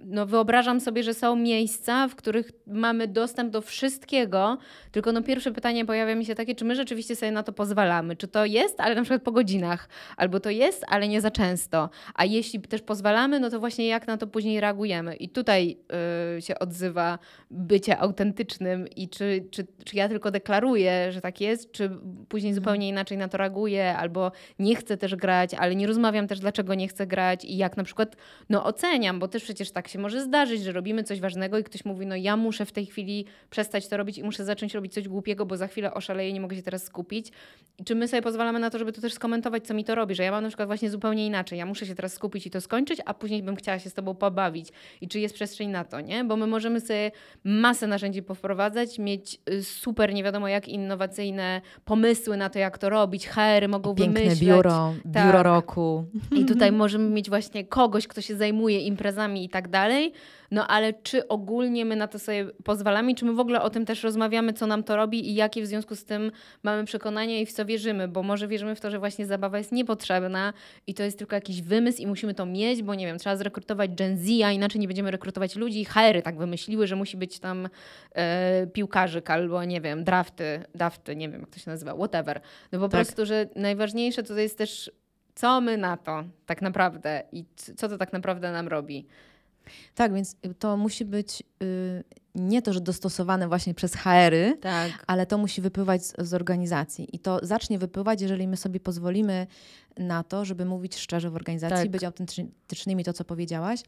no wyobrażam sobie, że są miejsca, w których mamy dostęp do wszystkiego, tylko no pierwsze pytanie pojawia mi się takie, czy my rzeczywiście sobie na to pozwalamy? Czy to jest, ale na przykład po godzinach? Albo to jest, ale nie za często? A jeśli też pozwalamy, no to właśnie jak na to później reagujemy? I tutaj yy, się odzywa bycie autentycznym i czy, czy, czy ja tylko deklaruję, że tak jest, czy później mhm. zupełnie inaczej na to reaguję, albo nie chcę też grać, ale nie rozmawiam też, dlaczego nie chcę grać i jak na przykład no, oceniam, bo też przecież tak się może zdarzyć, że robimy coś ważnego i ktoś mówi, no ja muszę w tej chwili przestać to robić i muszę zacząć robić coś głupiego, bo za chwilę oszaleję, nie mogę się teraz skupić. I czy my sobie pozwalamy na to, żeby to też skomentować, co mi to robi, że ja mam na przykład właśnie zupełnie inaczej, ja muszę się teraz skupić i to skończyć, a później bym chciała się z tobą pobawić i czy jest przestrzeń na to, nie? Bo my możemy sobie masę narzędzi powprowadzać, mieć y, super nie wiadomo jak innowacyjne pomysły na to, jak to robić. HR mogą Piękne wymyślać. biuro, tak. biuro roku. I tutaj możemy mieć właśnie kogoś, kto się zajmuje imprezami i tak dalej. No ale czy ogólnie my na to sobie pozwalamy, czy my w ogóle o tym też rozmawiamy, co nam to robi i jakie w związku z tym mamy przekonania i w co wierzymy, bo może wierzymy w to, że właśnie zabawa jest niepotrzebna i to jest tylko jakiś wymysł i musimy to mieć, bo nie wiem, trzeba zrekrutować Gen Z, a inaczej nie będziemy rekrutować ludzi. HR tak wymyśliły, że musi być tam e, piłkarzyk albo nie wiem, drafty, drafty, nie wiem jak to się nazywa, whatever. No po tak. prostu, że najważniejsze to jest też co my na to tak naprawdę i co to tak naprawdę nam robi. Tak, więc to musi być y, nie to, że dostosowane właśnie przez HR-y, tak. ale to musi wypływać z, z, organizacji. I to zacznie wypływać, jeżeli my sobie pozwolimy na to, żeby mówić szczerze w organizacji, tak. być autentycznymi, to co powiedziałaś.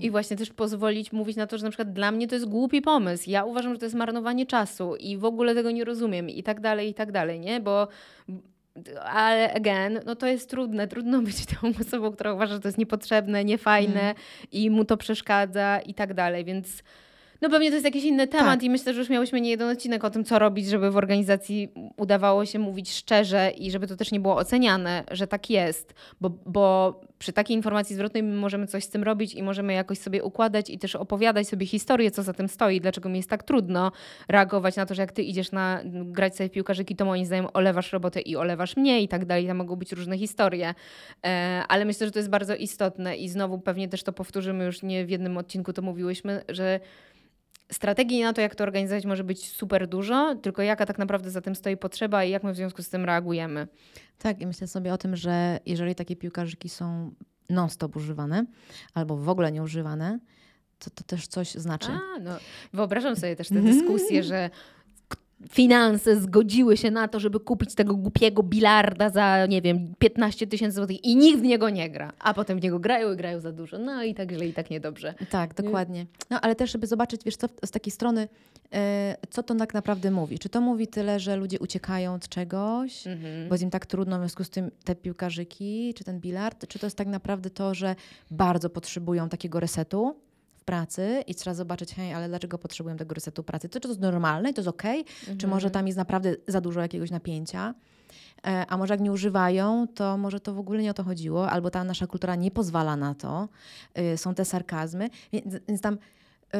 I właśnie też pozwolić mówić na to, że na przykład dla mnie to jest głupi pomysł. Ja uważam, że to jest marnowanie czasu i w ogóle tego nie rozumiem i tak dalej, i tak dalej, nie? Bo ale again, no to jest trudne. Trudno być tą osobą, która uważa, że to jest niepotrzebne, niefajne mm. i mu to przeszkadza i tak dalej, więc no pewnie to jest jakiś inny temat tak. i myślę, że już miałyśmy nie jeden odcinek o tym, co robić, żeby w organizacji udawało się mówić szczerze i żeby to też nie było oceniane, że tak jest, bo, bo przy takiej informacji zwrotnej my możemy coś z tym robić i możemy jakoś sobie układać i też opowiadać sobie historię, co za tym stoi, dlaczego mi jest tak trudno reagować na to, że jak ty idziesz na grać sobie w piłkarzyki, to moim zdaniem olewasz robotę i olewasz mnie i tak dalej, tam mogą być różne historie, e, ale myślę, że to jest bardzo istotne i znowu pewnie też to powtórzymy, już nie w jednym odcinku to mówiłyśmy, że strategii na to, jak to organizować, może być super dużo, tylko jaka tak naprawdę za tym stoi potrzeba i jak my w związku z tym reagujemy. Tak, i myślę sobie o tym, że jeżeli takie piłkarzyki są non-stop używane albo w ogóle nie używane, to to też coś znaczy. A, no. Wyobrażam sobie też te dyskusje, że finanse zgodziły się na to, żeby kupić tego głupiego bilarda za, nie wiem, 15 tysięcy złotych i nikt w niego nie gra, a potem w niego grają i grają za dużo. No i tak źle i tak niedobrze. Tak, dokładnie. No ale też, żeby zobaczyć, wiesz co, z takiej strony, e, co to tak naprawdę mówi. Czy to mówi tyle, że ludzie uciekają od czegoś, Mhm. bo jest im tak trudno, w związku z tym te piłkarzyki, czy ten bilard, czy to jest tak naprawdę to, że bardzo potrzebują takiego resetu pracy i trzeba zobaczyć, hej, ale dlaczego potrzebują tego resetu pracy? To, czy to jest normalne to jest okej? Czy może tam jest naprawdę za dużo jakiegoś napięcia? E, A może jak nie używają, to może to w ogóle nie o to chodziło, albo ta nasza kultura nie pozwala na to. Y, Są te sarkazmy. Więc, tam y,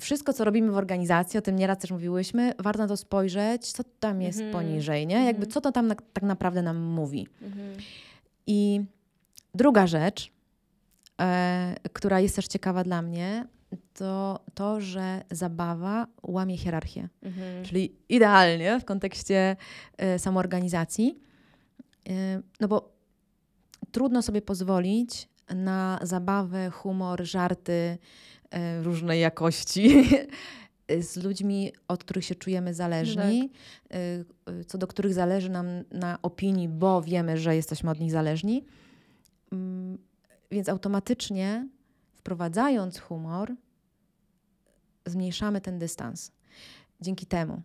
wszystko, co robimy w organizacji, o tym nieraz też mówiłyśmy, warto na to spojrzeć, co tam jest Mhm. poniżej, nie? Jakby co to tam na, tak naprawdę nam mówi. Mhm. I druga rzecz, e, która jest też ciekawa dla mnie, to to, że zabawa łamie hierarchię. Mhm. Czyli idealnie w kontekście e, samoorganizacji. E, no bo trudno sobie pozwolić na zabawę, humor, żarty e, różnej jakości z ludźmi, od których się czujemy zależni, e, e, co do których zależy nam na opinii, bo wiemy, że jesteśmy od nich zależni. Więc automatycznie wprowadzając humor, zmniejszamy ten dystans. Dzięki temu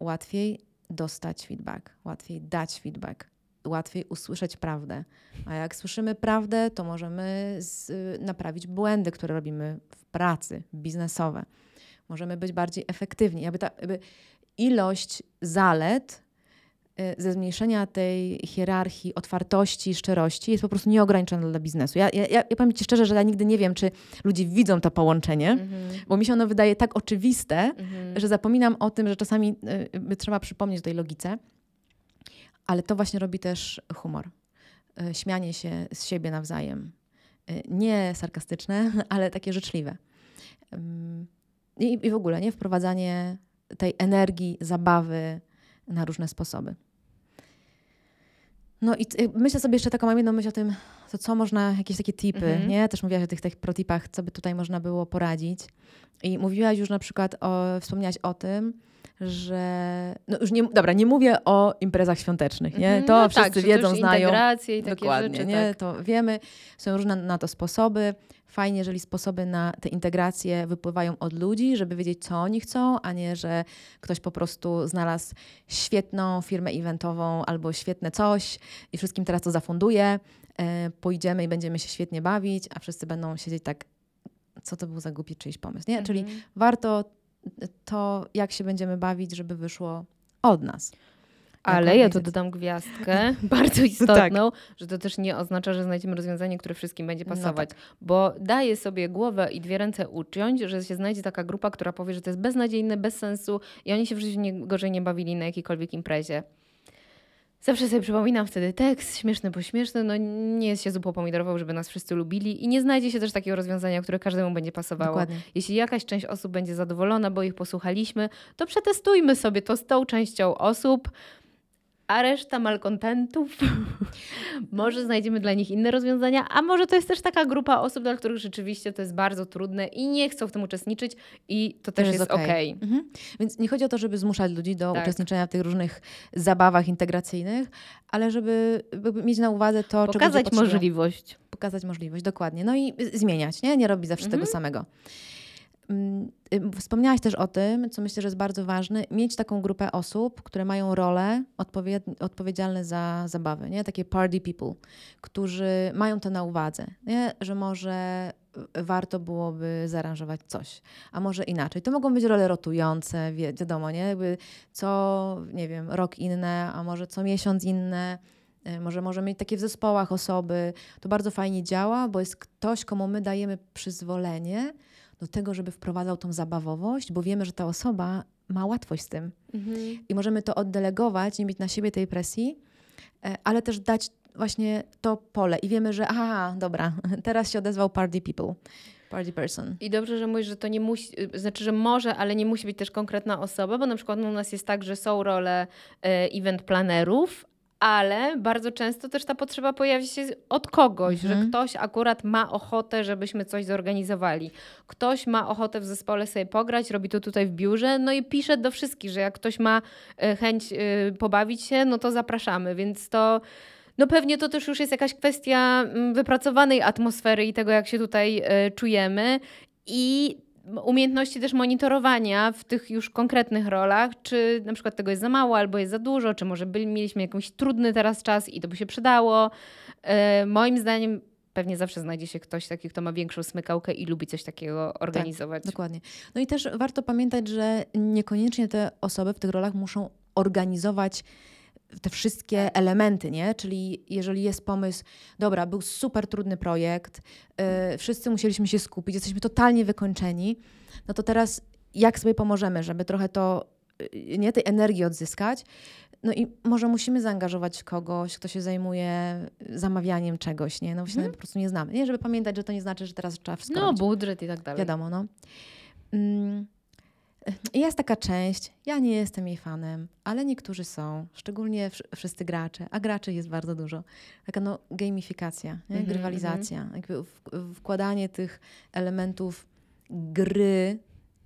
łatwiej dostać feedback, łatwiej dać feedback, łatwiej usłyszeć prawdę. A jak słyszymy prawdę, to możemy z, naprawić błędy, które robimy w pracy, biznesowe. Możemy być bardziej efektywni. Jakby ta, ilość zalet ze zmniejszenia tej hierarchii, otwartości, szczerości jest po prostu nieograniczona dla biznesu. Ja, ja, ja powiem Ci szczerze, że ja nigdy nie wiem, czy ludzie widzą to połączenie, Mhm. bo mi się ono wydaje tak oczywiste, Mhm. że zapominam o tym, że czasami y, y, trzeba przypomnieć o tej logice. Ale to właśnie robi też humor. Y, Śmianie się z siebie nawzajem. Y, Nie sarkastyczne, ale takie życzliwe. I w ogóle nie wprowadzanie tej energii, zabawy na różne sposoby. No i y, myślę sobie jeszcze taką, mam jedną myśl o tym, to co można, jakieś takie tipy, Mhm. nie? Też mówiłaś o tych, tych protipach, co by tutaj można było poradzić. I mówiłaś już na przykład, o, wspomniałaś o tym, że, no już nie, dobra, nie mówię o imprezach świątecznych, nie? Mhm. To No wszyscy tak, wiedzą, też znają. integracje i takie Dokładnie, rzeczy, nie? tak. To wiemy, są różne na to sposoby. Fajnie, jeżeli sposoby na te integracje wypływają od ludzi, żeby wiedzieć, co oni chcą, a nie, że ktoś po prostu znalazł świetną firmę eventową albo świetne coś i wszystkim teraz to zafunduje. E, pójdziemy i będziemy się świetnie bawić, a wszyscy będą siedzieć tak, co to był za głupi czyjś pomysł, nie? Czyli Mhm. warto to, jak się będziemy bawić, żeby wyszło od nas. Ale ja tu dodam gwiazdkę, bardzo istotną, że to też nie oznacza, że znajdziemy rozwiązanie, które wszystkim będzie No pasować. Bo daje sobie głowę i dwie ręce uciąć, że się znajdzie taka grupa, która powie, że to jest beznadziejne, bez sensu i oni się w życiu nie, gorzej nie bawili na jakiejkolwiek imprezie. Zawsze sobie przypominam wtedy tekst, śmieszny bo śmieszny, no nie jest się zupą pomidorową, żeby nas wszyscy lubili i nie znajdzie się też takiego rozwiązania, które każdemu będzie pasowało. Dokładnie. Jeśli jakaś część osób będzie zadowolona, bo ich posłuchaliśmy, to przetestujmy sobie to z tą częścią osób, a reszta malkontentów, może znajdziemy dla nich inne rozwiązania, a może to jest też taka grupa osób, dla których rzeczywiście to jest bardzo trudne i nie chcą w tym uczestniczyć i to też jest okej. okej. Mhm. Więc nie chodzi o to, żeby zmuszać ludzi do Tak. uczestniczenia w tych różnych zabawach integracyjnych, ale żeby, żeby mieć na uwadze to, Pokazać możliwość. Pokazać możliwość, dokładnie. No i zmieniać, nie? Nie robić zawsze Mhm. tego samego. Mm, y, Wspomniałaś też o tym, co myślę, że jest bardzo ważne, mieć taką grupę osób, które mają role odpowied- odpowiedzialne za zabawy, nie? Takie party people, którzy mają to na uwadze, nie? Że może warto byłoby zaaranżować coś, a może inaczej. To mogą być role rotujące, wi- wiadomo, nie? Jakby co, nie wiem, rok inne, a może co miesiąc inne. Y, Może możemy mieć takie w zespołach osoby. To bardzo fajnie działa, bo jest ktoś, komu my dajemy przyzwolenie do tego, żeby wprowadzał tą zabawowość, bo wiemy, że ta osoba ma łatwość z tym. I możemy to oddelegować, nie mieć na siebie tej presji, e, ale też dać właśnie to pole. I wiemy, że aha, dobra, teraz się odezwał party people, party person. I dobrze, że mówisz, że to nie musi, y, znaczy, że może, ale nie musi być też konkretna osoba, bo na przykład u nas jest tak, że są role e, event planerów, ale bardzo często też ta potrzeba pojawia się od kogoś, Mhm. że ktoś akurat ma ochotę, żebyśmy coś zorganizowali. Ktoś ma ochotę w zespole sobie pograć, robi to tutaj w biurze, no i pisze do wszystkich, że jak ktoś ma e, chęć e, pobawić się, no to zapraszamy, więc to no pewnie to też już jest jakaś kwestia mm, wypracowanej atmosfery i tego, jak się tutaj e, czujemy i umiejętności też monitorowania w tych już konkretnych rolach, czy na przykład tego jest za mało albo jest za dużo, czy może byli, mieliśmy jakiś trudny teraz czas i to by się przydało. E, moim zdaniem pewnie zawsze znajdzie się ktoś taki, kto ma większą smykałkę i lubi coś takiego organizować. Dokładnie. No i też warto pamiętać, że niekoniecznie te osoby w tych rolach muszą organizować te wszystkie elementy, nie? Czyli jeżeli jest pomysł, dobra, był super trudny projekt, yy, wszyscy musieliśmy się skupić, jesteśmy totalnie wykończeni, no to teraz jak sobie pomożemy, żeby trochę to, yy, nie, tej energii odzyskać? No i może musimy zaangażować kogoś, kto się zajmuje zamawianiem czegoś, nie? No właśnie po prostu nie znamy. Nie, żeby pamiętać, że to nie znaczy, że teraz trzeba wszystko No, robić. budżet i tak dalej. Wiadomo, no. Mm, Jest taka część, ja nie jestem jej fanem, ale niektórzy są, szczególnie wsz- wszyscy gracze, a graczy jest bardzo dużo. Taka no gamifikacja, nie? Mhm, grywalizacja, w- wkładanie tych elementów gry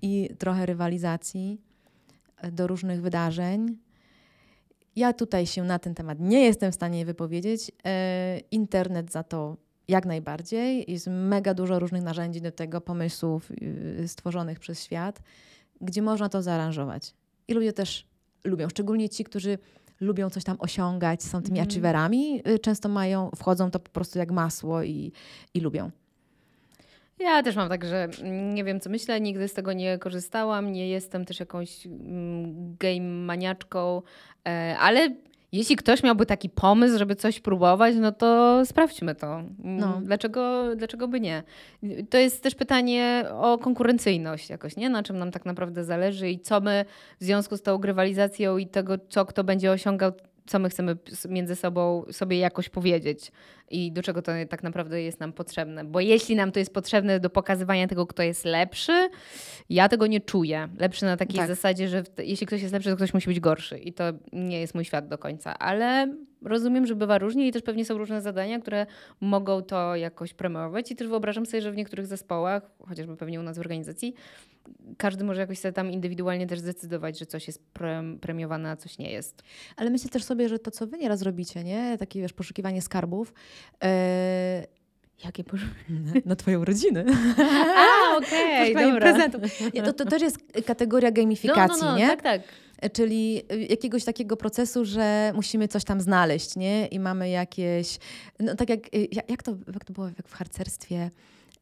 i trochę rywalizacji e, do różnych wydarzeń. Ja tutaj się na ten temat nie jestem w stanie wypowiedzieć. E, Internet za to jak najbardziej. Jest mega dużo różnych narzędzi do tego, pomysłów yy, stworzonych przez świat, gdzie można to zaaranżować. I ludzie też lubią, szczególnie ci, którzy lubią coś tam osiągać, są tymi Mhm. achieverami, yy, często mają, wchodzą to po prostu jak masło i, i lubią. Ja też mam tak, że mm, nie wiem co myślę, nigdy z tego nie korzystałam, nie jestem też jakąś mm, game maniaczką, e, ale jeśli ktoś miałby taki pomysł, żeby coś próbować, no to sprawdźmy to. Mm, No. Dlaczego, dlaczego by nie? To jest też pytanie o konkurencyjność jakoś, nie? Na czym nam tak naprawdę zależy i co my w związku z tą grywalizacją i tego, co kto będzie osiągał, co my chcemy między sobą sobie jakoś powiedzieć i do czego to tak naprawdę jest nam potrzebne. Bo jeśli nam to jest potrzebne do pokazywania tego, kto jest lepszy, ja tego nie czuję. Lepszy na takiej Tak. zasadzie, że jeśli ktoś jest lepszy, to ktoś musi być gorszy. I to nie jest mój świat do końca. Ale rozumiem, że bywa różnie i też pewnie są różne zadania, które mogą to jakoś promować. I też wyobrażam sobie, że w niektórych zespołach, chociażby pewnie u nas w organizacji, każdy może jakoś sobie tam indywidualnie też zdecydować, że coś jest pre- premiowane, a coś nie jest. Ale myślę też sobie, że to, co wy nieraz robicie, nie? Takie, wiesz, poszukiwanie skarbów, e, Jakie posz... na twoją rodzinę. A, okej, Poszukiwanie dobra. prezentów. Nie, to, to też jest kategoria gamifikacji, no, no, no, nie? tak, tak. Czyli y, jakiegoś takiego procesu, że musimy coś tam znaleźć, nie? I mamy jakieś, no tak jak, jak, to, jak to było jak w harcerstwie?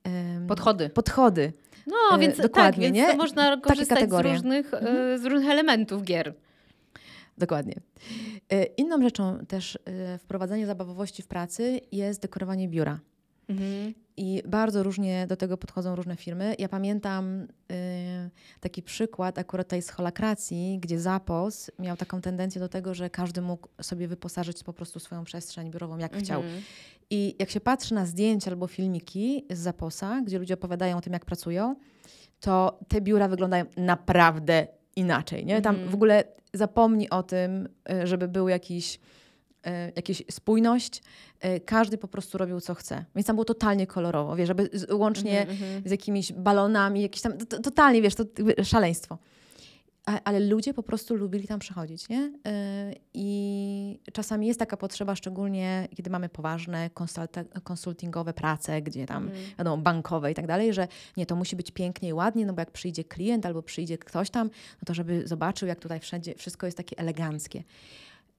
Em, Podchody. Podchody. No, E, więc dokładnie, tak, nie? więc można korzystać z różnych, e, z różnych elementów gier. Dokładnie. Y, Inną rzeczą też wprowadzenie zabawowości w pracy jest dekorowanie biura. Mhm. I bardzo różnie do tego podchodzą różne firmy. Ja pamiętam taki przykład akurat tej z holakracji, gdzie Zapos miał taką tendencję do tego, że każdy mógł sobie wyposażyć po prostu swoją przestrzeń biurową jak chciał. I jak się patrzy na zdjęcia albo filmiki z Zaposa, gdzie ludzie opowiadają o tym, jak pracują, to te biura wyglądają naprawdę inaczej. Nie? Tam Mhm. w ogóle zapomnij o tym, y, żeby był jakiś, y, jakaś spójność. Y, Każdy po prostu robił, co chce. Więc tam było totalnie kolorowo, wiesz, żeby łącznie Mhm, mhm. z jakimiś balonami, jakieś tam, to, totalnie, wiesz, to szaleństwo. Ale ludzie po prostu lubili tam przychodzić, nie? Yy, I czasami jest taka potrzeba, szczególnie kiedy mamy poważne konsultingowe prace, gdzie tam, Mhm. wiadomo, bankowe i tak dalej, że nie, to musi być pięknie i ładnie, no bo jak przyjdzie klient albo przyjdzie ktoś tam, no to żeby zobaczył, jak tutaj wszędzie wszystko jest takie eleganckie.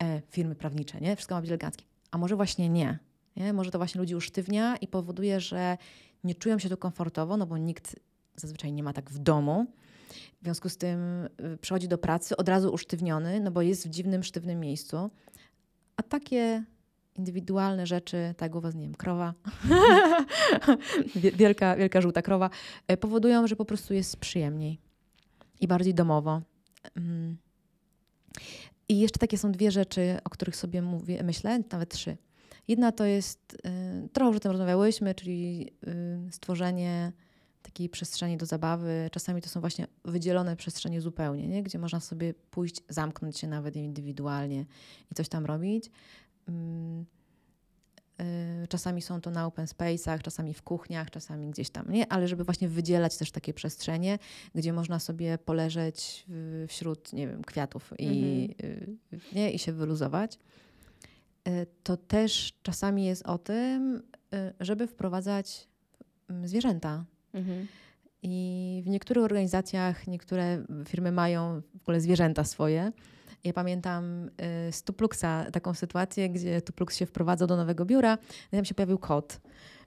E, firmy prawnicze, nie? Wszystko ma być eleganckie. A może właśnie nie. nie? Może to właśnie ludzi usztywnia i powoduje, że nie czują się tu komfortowo, no bo nikt zazwyczaj nie ma tak w domu. W związku z tym y, przychodzi do pracy od razu usztywniony, no bo jest w dziwnym, sztywnym miejscu. A takie indywidualne rzeczy, tak u was, nie wiem, krowa, Wie- wielka, wielka żółta krowa, e, powodują, że po prostu jest przyjemniej i bardziej domowo. Mm. I jeszcze takie są dwie rzeczy, o których sobie mówię, myślę, nawet trzy. Jedna to jest, y, trochę już o tym rozmawiałyśmy, czyli y, stworzenie takiej przestrzeni do zabawy. Czasami to są właśnie wydzielone przestrzenie zupełnie, nie? gdzie można sobie pójść, zamknąć się nawet indywidualnie i coś tam robić. mm, y, czasami są to na open space'ach, czasami w kuchniach, czasami gdzieś tam, nie? Ale żeby właśnie wydzielać też takie przestrzenie, gdzie można sobie poleżeć wśród, nie wiem, kwiatów i, y, nie? I się wyluzować. Y, to też czasami jest o tym, żeby wprowadzać mm, zwierzęta. Mhm. I w niektórych organizacjach, niektóre firmy mają w ogóle zwierzęta swoje. Ja pamiętam y, z Tupluxa taką sytuację, gdzie Tuplux się wprowadzał do nowego biura i tam się pojawił kot.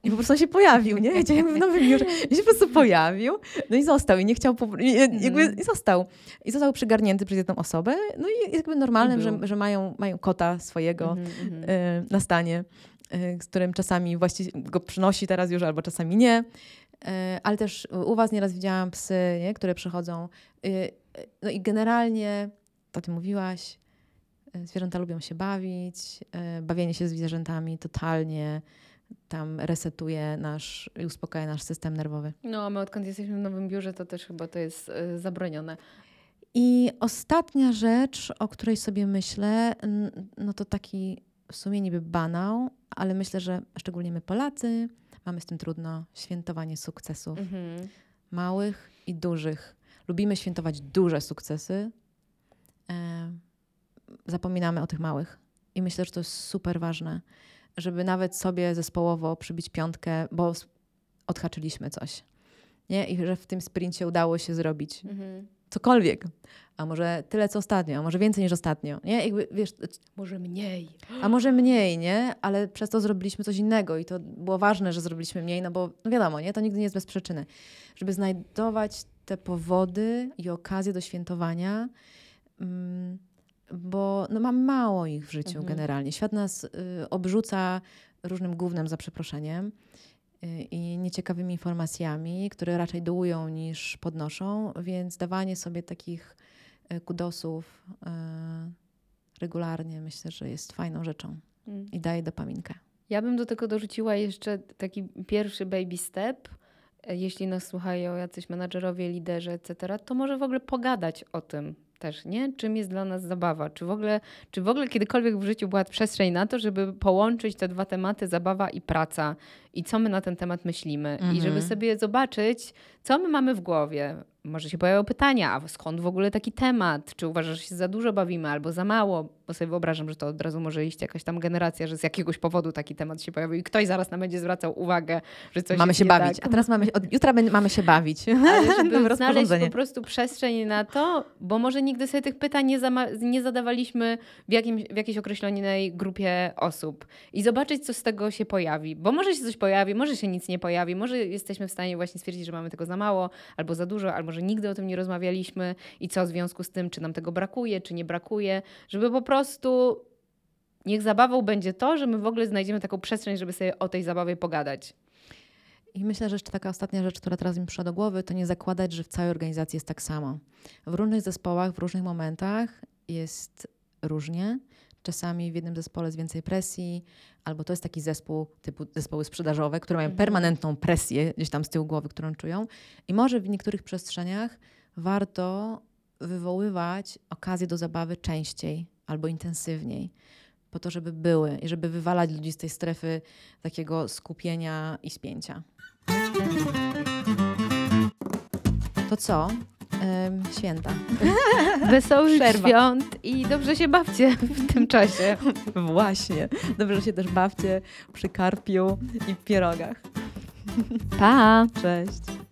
I po prostu on się pojawił, nie? Gdzie w nowym biurze. I się po prostu pojawił, no i został. I nie chciał, po, i, jakby, Mhm. i został. I został przygarnięty przez jedną osobę. No i jakby normalnym, że, że mają, mają kota swojego Mhm, mhm. y, na stanie, y, z którym czasami właściciel go przynosi teraz już, albo czasami nie. Y, Ale też u was nieraz widziałam psy, nie, które przychodzą. Y, No i generalnie, to ty mówiłaś, y, zwierzęta lubią się bawić. Bawienie się z zwierzętami totalnie tam resetuje nasz i uspokaja nasz system nerwowy. No, a my odkąd jesteśmy w nowym biurze, to też chyba to jest zabronione. I ostatnia rzecz, o której sobie myślę, no to taki w sumie niby banał, ale myślę, że szczególnie my Polacy mamy z tym trudno. Świętowanie sukcesów Mhm. małych i dużych. Lubimy świętować duże sukcesy. E, zapominamy o tych małych. I myślę, że to jest super ważne, żeby nawet sobie zespołowo przybić piątkę, bo odhaczyliśmy coś. Nie? I że w tym sprincie udało się zrobić Mhm. Cokolwiek. A może tyle, co ostatnio, a może więcej niż ostatnio. Nie? Jakby, wiesz, Może mniej. a może mniej, nie? Ale przez to zrobiliśmy coś innego i to było ważne, że zrobiliśmy mniej, no bo no wiadomo, nie? To nigdy nie jest bez przyczyny. Żeby znajdować te powody i okazje do świętowania, mm, bo no, mam mało ich w życiu Mhm. generalnie. Świat nas y, obrzuca różnym gównem, za przeproszeniem, i nieciekawymi informacjami, które raczej dołują niż podnoszą, więc dawanie sobie takich y, kudosów y, regularnie myślę, że jest fajną rzeczą Mm. i daje dopaminkę. Ja bym do tego dorzuciła jeszcze taki pierwszy baby step. Jeśli nas słuchają jacyś menadżerowie, liderzy, etc., to może w ogóle pogadać o tym też, nie? Czym jest dla nas zabawa? Czy w ogóle, czy w ogóle kiedykolwiek w życiu była przestrzeń na to, żeby połączyć te dwa tematy, zabawa i praca i co my na ten temat myślimy i żeby Mhm. sobie zobaczyć, co my mamy w głowie. Może się pojawią pytania, a skąd w ogóle taki temat? Czy uważasz, że się za dużo bawimy albo za mało? Bo sobie wyobrażam, że to od razu może iść jakaś tam generacja, że z jakiegoś powodu taki temat się pojawił i ktoś zaraz nam będzie zwracał uwagę, że coś mamy się bawić, Tak. a teraz mamy, od jutra mamy się bawić. Ale żeby znaleźć po prostu przestrzeń na to, bo może nigdy sobie tych pytań nie, nie zadawaliśmy w, jakimś, w jakiejś określonej grupie osób i zobaczyć, co z tego się pojawi. Bo może się coś pojawi, może się nic nie pojawi, może jesteśmy w stanie właśnie stwierdzić, że mamy tego za mało, albo za dużo, albo że nigdy o tym nie rozmawialiśmy i co w związku z tym, czy nam tego brakuje, czy nie brakuje, żeby po prostu niech zabawą będzie to, że my w ogóle znajdziemy taką przestrzeń, żeby sobie o tej zabawie pogadać. I myślę, że jeszcze taka ostatnia rzecz, która teraz mi przyszła do głowy, to nie zakładać, że w całej organizacji jest tak samo. W różnych zespołach, w różnych momentach jest różnie. Czasami w jednym zespole jest więcej presji, albo to jest taki zespół typu zespoły sprzedażowe, które mają Mhm. permanentną presję gdzieś tam z tyłu głowy, którą czują. I może w niektórych przestrzeniach warto wywoływać okazje do zabawy częściej albo intensywniej, po to, żeby były i żeby wywalać ludzi z tej strefy takiego skupienia i spięcia. To co? Święta. Wesołych Przerwa. świąt i dobrze się bawcie w tym czasie. Właśnie. Dobrze się też bawcie przy karpiu i pierogach. Pa! Cześć.